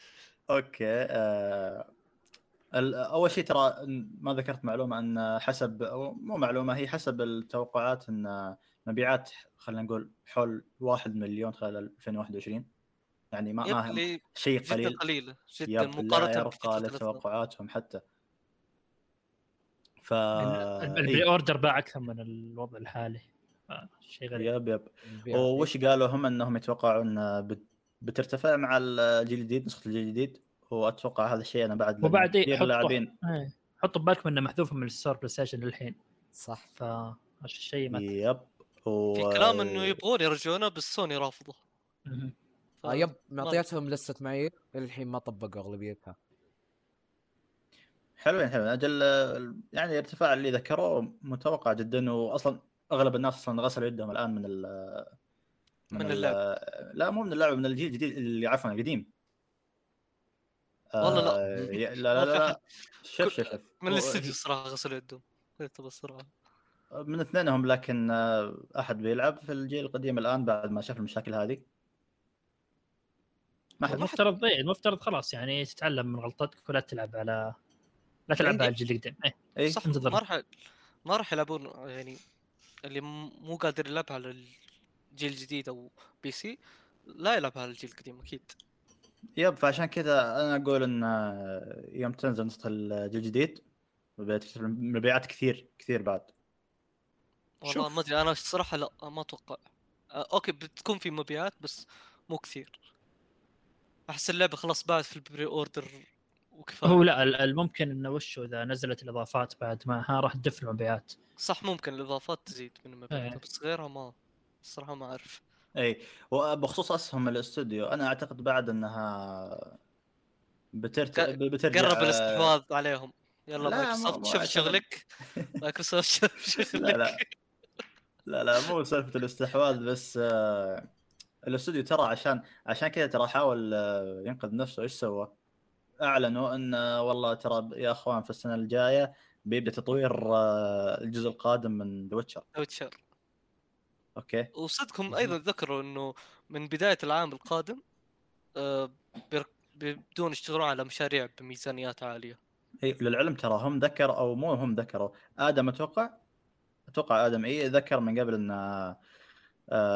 أوكي آه أول شيء ترى ما ذكرت معلومة ان حسب مو معلومة هي حسب التوقعات إن مبيعات خلينا نقول حول 1 مليون خلال 2021 يعني ما ما شيء جدا قليل جدا يب لا مقارنة. لتوقعاتهم حتى. ف ال pre إيه، order باع أكثر من الوضع الحالي. آه، شيء غريب. يب يب. وش قالوا هم؟ إنهم يتوقعون بت- بترتفع مع الجيل الجديد نسخة الجيل الجديد. وأتوقع هذا الشيء أنا بعد وبعد إيه، كثير حطوا- لاعبين. حطوا ببالكم إنه محذوف من ال store بلاي ستيشن للحين. صح. فالشيء ما يب. و... في كلام إنه يبغون يرجعونه بس سوني رافضه. آه يب معطياتهم لسه معايير للحين ما طبقوا أغلبيتها. حلوين حلوين. أجل يعني الارتفاع اللي ذكروه متوقع جدا واصلا أغلب الناس أصلا غسلوا يدهم الآن من ال من ال- اللعب. لا مو من اللعبه من الجيل الجديد اللي عفوا القديم. والله لا. آه، لا لا لا. أحد. شوف شوف شوف من الاستديو الصراحه غسلوا يدهم. من اثنينهم لكن آه، أحد بيلعب في الجيل القديم الآن بعد ما شاف المشاكل هذه. المفترض إيه، المفترض خلاص يعني تتعلم من غلطتك ولا تلعب على لا تلعب على الجيل القديم إيه. اي صح انتظر. ما راح ما راح يلعبون يعني اللي مو قادر يلعب على الجيل الجديد أو PC لا يلعب على الجيل القديم أكيد يب فعشان كذا أنا أقول إن آه، يوم تنزل نسخة الجيل الجديد مبيعات كثير كثير بعد والله. ما أدري أنا الصراحة لا ما أتوقع آه، أوكي بتكون في مبيعات بس مو كثير أحس اللعبة خلاص باعت في ال pre-order وكفاية. هو لا ال- الممكن إنه وشو إذا نزلت الإضافات بعد ما ها راح تدف المبيعات. صح ممكن الإضافات تزيد من المبيعات إيه. بس غيرها ما الصراحة ما أعرف. إي وبخصوص أسهم الاستوديو أنا أعتقد بعد إنها بترت... بترجع قرب الاستحواذ عليهم. يلا لا، مايكروسوفت ما- شوف شغلك. مايكروسوفت شوف شغلك لا. لا لا لا مو سالفة الاستحواذ بس آه، الاستوديو ترى عشان عشان كذا ترى حاول آه، ينقذ نفسه. إيش سوى؟ أعلنوا إن آه، والله ترى يا أخوان في السنة الجاية بيبدأ تطوير آه، الجزء القادم من ذا ويتشر ويتشر أوكي. وصدقهم أيضا ذكروا إنه من بداية العام القادم بيبدون يشتغلون على مشاريع بميزانيات عالية. إي للعلم ترى هم ذكر أو مو هم ذكروا آدم أتوقع؟ أتوقع آدم إي ذكر من قبل إن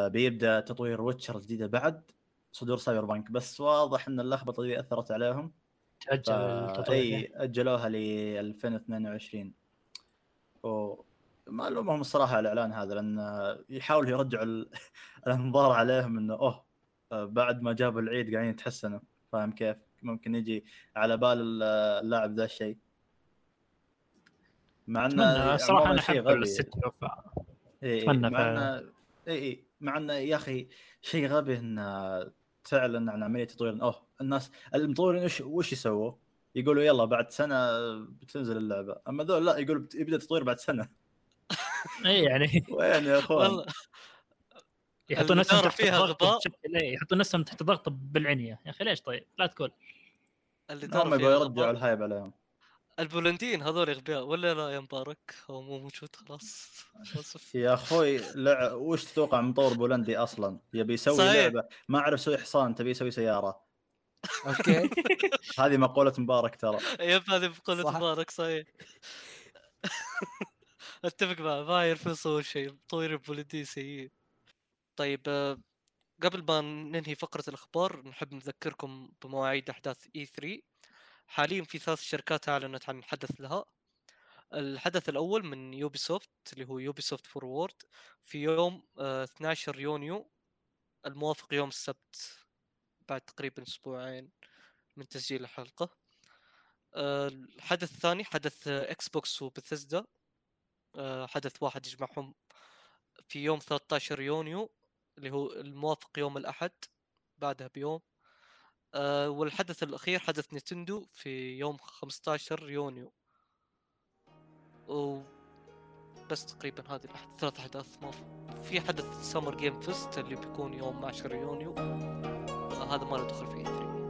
بيبدأ تطوير ويتشر جديده بعد صدور سايبر بانك بس واضح إن اللخبطة دي أثرت عليهم. تأجل إي أجلوها ل 2022 و ما ألومهم الصراحة على الاعلان هذا لأن يحاولوا يرجعوا ال- الأنظار عليهم إنه أوه بعد ما جابوا العيد قاعدين يتحسنوا. فاهم كيف؟ ممكن يجي على بال اللاعب ذا الشيء. مع انه أتمنى صراحة أنا أحب إي أتمنى مع. انه إي إي. مع انه يا أخي شيء غبي إن تعلن عن عملية تطوير. أوه الناس المطورين وش وش يسووا؟ يقولوا يلا بعد سنة بتنزل اللعبة. أما ذول لا يقولوا بت- يبدأ التطوير بعد سنة. اي يعني. وين يا أخوان؟ والله. يحطون نفسهم تحت فيها ضغط غباء. إيه، يحطون نفسهم تحت ضغط بالعنية. يا أخي ليش طيب؟ لا تقول. اللي هم يبغوا فيها يرجعوا غباء. ال hype عليهم. البولنديين هذول أغبياء ولا لا يا مبارك؟ هو مو موجود خلاص. يا أخوي لع... وش تتوقع من مطور بولندي أصلا؟ يبي يسوي صحيح. لعبة. ما عرف يسوي حصان تبي يسوي سيارة. أوكي. هذه مقولة مبارك ترى. يب هذه صح. مبارك صحيح. أتفق معه ما يعرف يسوي شيء. مطورين البولنديين سيئين. طيب آه، قبل ما ننهي فقرة الأخبار نحب نذكركم بمواعيد أحداث E3 حاليا في ثلاث شركات أعلنت عن حدث لها. الحدث الأول من يوبي سوفت اللي هو يوبي سوفت فورورد في يوم آه، 12 يونيو الموافق يوم السبت بعد تقريبا أسبوعين من تسجيل الحلقة. آه، الحدث الثاني حدث آه، إكس بوكس وبثزدا آه، حدث واحد يجمعهم في يوم 13 يونيو اللي هو الموافق يوم الأحد بعدها بيوم. آه، والحدث الأخير حدث نينتندو في يوم 15 يونيو. و بس تقريبا هذه الأحد- ثلاث أحداث. ما في- حدث سمر جيم فيست اللي بيكون يوم 10 يونيو. آه، هذا ما له دخل في E3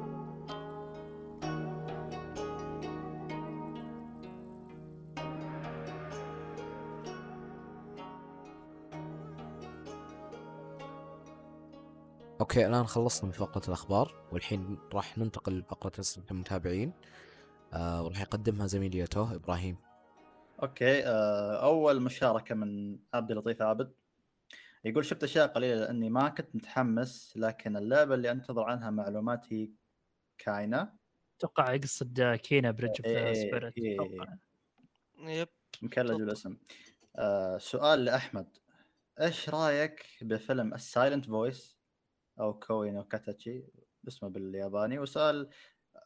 أوكي الآن خلصنا من فقرة الأخبار والحين راح ننتقل لفقرة اسئله المتابعين. آه وراح يقدمها زميلي يوتو إبراهيم. أوكي آه، أول مشاركة من عبد اللطيف عابد. يقول شفت أشياء قليلة لأني ما كنت متحمس لكن اللعبة اللي أنتظر عنها معلومات هي كاينا أتوقع يقصد Kena Bridge of إيه، Spirit إيه. أتوقع. يب. مكلج. الاسم آه سؤال لأحمد. إيش رأيك بفيلم ال Silent Voice أو Koe no Katachi اسمه بالياباني. وسؤال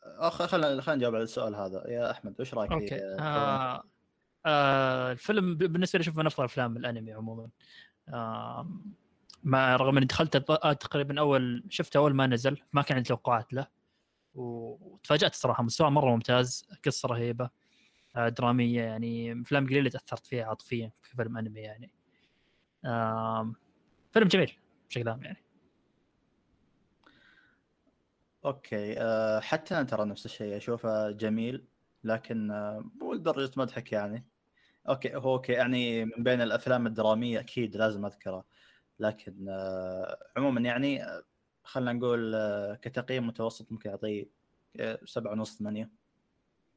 اخ خلينا خلينا نجاوب على السؤال هذا. يا أحمد إيش رأيك أوكي. في آه آه الفيلم بالنسبة لي اشوفه من أفضل أفلام الأنمي عموما. آه ما رغم إني دخلت آه، تقريبا أول شفته أول ما نزل ما كان عندي توقعات له. وتفاجأت الصراحه مستوى مرة ممتاز قصة رهيبة آه درامية يعني أفلام قليلة تأثرت فيها عاطفيا في فيلم أنمي يعني. آه فيلم جميل بشكل عام يعني. أوكي آه حتى أنا ترى نفس الشيء أشوفه جميل لكن آه مو لدرجة مضحك يعني. أوكي هو أوكي يعني من بين الأفلام الدرامية أكيد لازم أذكره لكن آه عموما يعني خلينا نقول كتقييم متوسط ممكن أعطيه سبعة ونص ثمانية.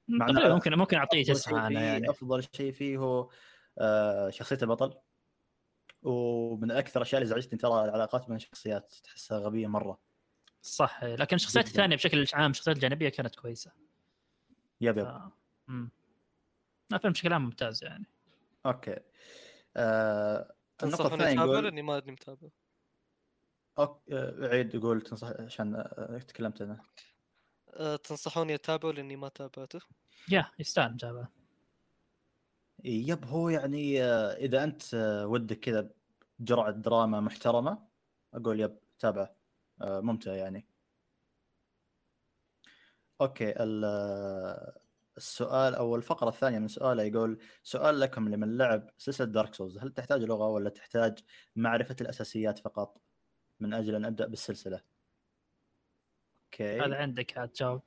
مع ممكن ممكن أعطيه تسعة أنا يعني. أفضل شيء فيه هو شخصية البطل. ومن أكثر الأشياء اللي زعجتني ترى العلاقات بين الشخصيات تحسها غبية مرة. صح لكن الشخصيات. الثانية بشكل عام الشخصيات الجانبية كانت كويسة. يب يب. آه. مم. لا فيلم بشكل عام ممتاز يعني. أوكي. آه النقطة تنصحوني الثانية يقول لاني ما ادري متابع. أوك... آه، عيد يقول تنصح عشان آه، تكلمت أنا أه، تنصحوني أتابعه لإني ما تابعته؟ يا يستاهل متابعة. يب هو يعني آه، إذا أنت آه، ودك كذا جرعة دراما محترمة أقول yep تابع آه، ممتع يعني. okay ال- آه، السؤال أو الفقرة الثانية من سؤاله يقول سؤال لكم لمن لعب سلسلة Dark Souls هل تحتاج لغة ولا تحتاج معرفة الأساسيات فقط؟ من أجل أن أبدأ بالسلسلة. okay. هذا عندك عاد جاوب.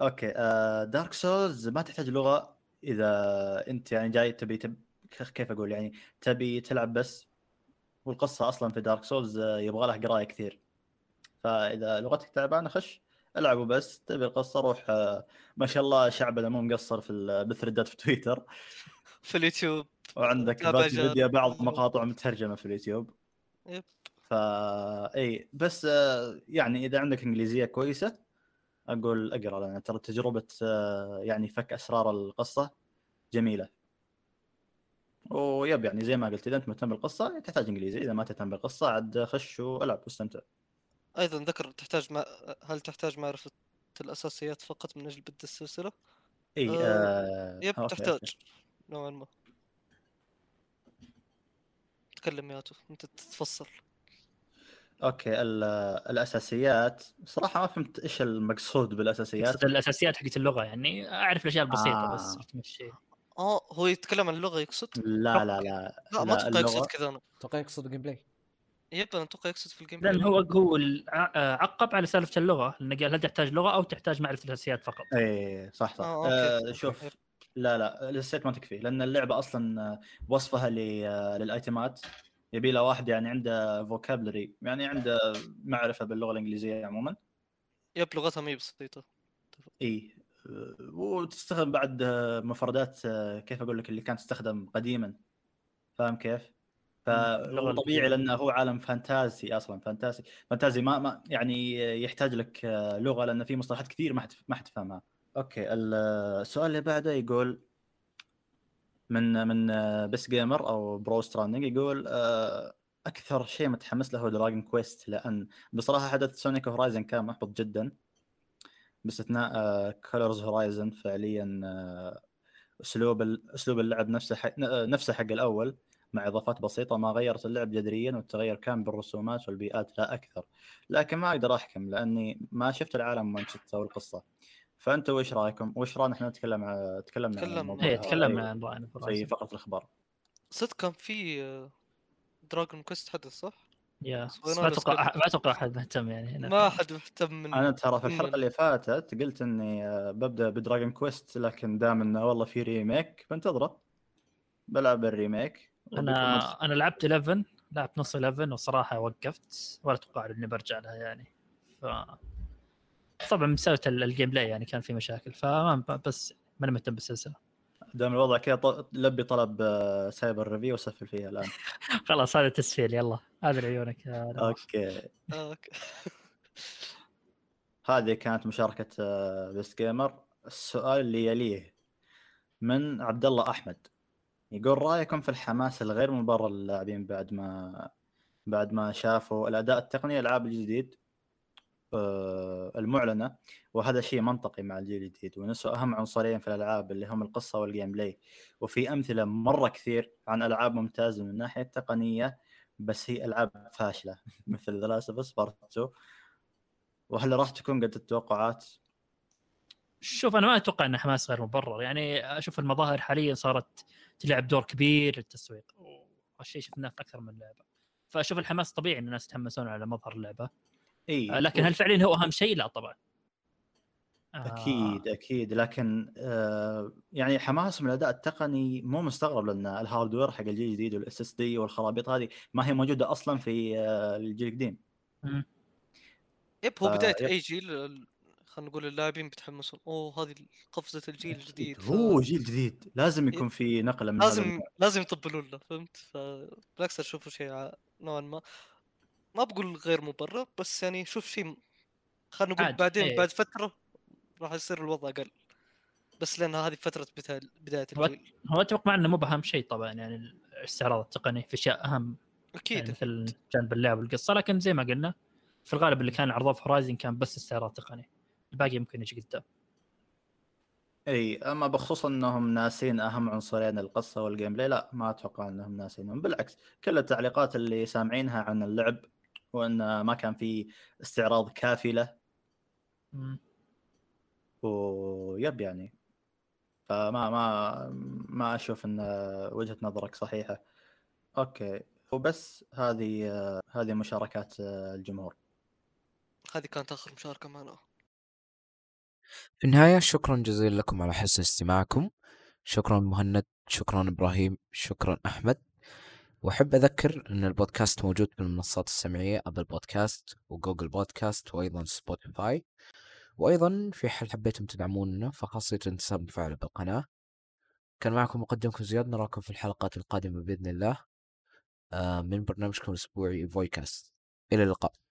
okay آه Dark Souls ما تحتاج لغة إذا أنت يعني جاي تبي تب... كيف- أقول يعني؟ تبي تلعب بس والقصة أصلا في Dark Souls آه، يبغى لها قراية كثير. فإذا لغتك تعبانة خش العب وبس. تبي القصة؟ روح آه، ما شاء الله شعبنا مو مقصر في ال- بالثريدات في تويتر. في اليوتيوب. وعندك. فيديو بعض مقاطع مترجمة في اليوتيوب. yep. فا إي بس آه، يعني إذا عندك إنجليزية كويسة أقول أقرأ لأن ترى تجربة آه، يعني فك أسرار القصة جميلة. و yep يعني زي ما قلت إذا أنت مهتم بالقصة تحتاج إنجليزي. إذا ما تهتم بالقصة عاد خش والعب واستمتع. أيضا ذكر تحتاج ما... هل تحتاج معرفة الأساسيات فقط من أجل بدء السلسلة؟ إي آه، آه yep okay، تحتاج. نوعا ما تكلم يا تو أنت تتفصل okay ال- الأساسيات صراحة ما فهمت إيش المقصود بالأساسيات الأساسيات حقت اللغة يعني أعرف الأشياء البسيطة آه. بس تمشي آه هو يتكلم عن اللغة يقصد؟ لا لا لا لا ما لا، أتوقع يقصد كذا أنا أتوقع يقصد gameplay yep أنا أتوقع يقصد في ال game لأن. هو هو آه، عقب على سالفة اللغة لأنه قال هل تحتاج لغة أو تحتاج معرفة الأساسيات فقط إيه صح صح آه، آه okay. شوف yep. لا لا الأساسيات ما تكفي لأن اللعبة أصلا آه، وصفها ل- آه، للأيتمات يبي لها واحد يعني عنده vocabulary يعني عنده معرفة باللغة الإنجليزية عموما yep لغتها ما هي بسيطة اي آه، وتستخدم بعد آه، مفردات آه، كيف أقول لك اللي كانت تستخدم قديما فاهم كيف؟ فهو طبيعي. لأنه هو عالم fantasy أصلا fantasy fantasy ما, ما يعني يحتاج لك آه، لغة لأن في مصطلحات كثير ما ما حتفهمها. okay ال- السؤال اللي بعده يقول من من آه، Best Gamer أو برو ستراندنج يقول آه، أكثر شيء متحمس له هو Dragon Quest لأن بصراحة حدث Sonic Horizon كان محبط جدا باستثناء Colors Horizon فعليا آه، أسلوب أسلوب اللعب نفسه حق نفسه حق الأول مع إضافات بسيطة ما غيرت اللعب جذريا والتغير كان بالرسومات والبيئات لا أكثر لكن ما أقدر أحكم لأني ما شفت العالم وأنشطته والقصة فانتوا وش رأيكم؟ وش راينا إحنا نتكلم ع- تكلمنا عن. الموضوع هذا تكلمنا عن رأينا في. فقرة الأخبار صدق كان في Dragon Quest حدث صح؟ يا ما أتوقع؟ ما أتوقع أحد مهتم يعني هنا ما حد مهتم من أنا ترى في الحلقة من- اللي فاتت قلت إني آه، ببدأ ب Dragon Quest لكن دام إنه والله في remake بنتظره بلعب ال remake. أنا أنا لعبت 11 لعبت نص 11 والصراحه وقفت ولا أتوقع إني برجع لها يعني. ف طبعا ال- ال gameplay يعني كان في مشاكل فما بس ماني مهتم بالسلسلة. دام الوضع كذا ط- لبي طلب آه، Cyber Review وسفل فيها الآن. خلاص هذا تسفيل يلا. هذا لعيونك. أوكي. آه، أوكي. هذه كانت مشاركة آه، Best Gamer السؤال اللي يليه من عبد الله أحمد. يقول رأيكم في الحماس الغير مبرر للاعبين بعد ما بعد ما شافوا الأداء التقني الألعاب الجديد؟ آه، المعلنة. وهذا شيء منطقي مع الجيل الجديد. ونسوا أهم عنصرين في الألعاب اللي هم القصة وال gameplay وفي أمثلة مرة كثير عن ألعاب ممتازة من الناحية التقنية بس هي ألعاب فاشلة مثل The Last of Us Part 2 وهل راح تكون قد التوقعات؟ شوف أنا ما أتوقع ان حماس غير مبرر. يعني أشوف المظاهر حاليا صارت تلعب دور كبير للتسويق. والشيء شفناه في أكثر من لعبة. فأشوف الحماس طبيعي إن الناس يتحمسون على مظهر اللعبة. إي آه، لكن هل فعليا هو أهم شيء؟ لا طبعا. آه، أكيد. أكيد لكن آه يعني حماسهم الاداء التقني مو مستغرب لأن ال hardware حق الجيل الجديد وال SSD والخرابيط هذه ما هي موجودة أصلا في آه الجيل القديم. yep هو بداية. أي جيل خلينا نقول اللاعبين بيتحمسون أوه هذه قفزة الجيل الجديد ف- هو جيل جديد لازم يكون في نقلة من لازم. لازم يطبلون له فهمت؟ فبالعكس اشوفه شيء نوعا ما. ما بقول غير مبرر بس يعني شوف شيء خلينا نقول بعدين إيه. بعد فترة راح يصير الوضع أقل. بس لأن هذه فترة بداية هو- الجيل. هو أتوقع إنه مو بأهم شيء طبعا يعني الاستعراض التقني في أشياء أهم يعني أكيد. مثل جانب اللعب والقصة لكن زي ما قلنا في الغالب اللي كان عرضوه في Horizon كان بس استعراض تقني. الباقي ممكن يجي قدام إي أما بخصوص أنهم ناسين أهم عنصرين القصة وال gameplay لا ما أتوقع أنهم ناسينهم. بالعكس كل التعليقات اللي سامعينها عن اللعب وأن ما كان في استعراض كافي له. و yep يعني. فما ما ما أشوف أن وجهة نظرك صحيحة. okay. وبس هذه هذه مشاركات الجمهور. هذه كانت آخر مشاركة معنا. في النهاية شكرا جزيلا لكم على حسن استماعكم. شكرا مهند شكرا إبراهيم شكرا أحمد. وأحب أذكر أن البودكاست موجود في المنصات السمعية أبل بودكاست وجوجل بودكاست وأيضا سبوتيفاي. وأيضا في حال حبيتم تدعموننا فخاصية انتساب مفعلة بالقناة. كان معكم مقدمكم زياد نراكم في الحلقات القادمة بإذن الله آه، من برنامجكم الأسبوعي فويكاست إلى اللقاء.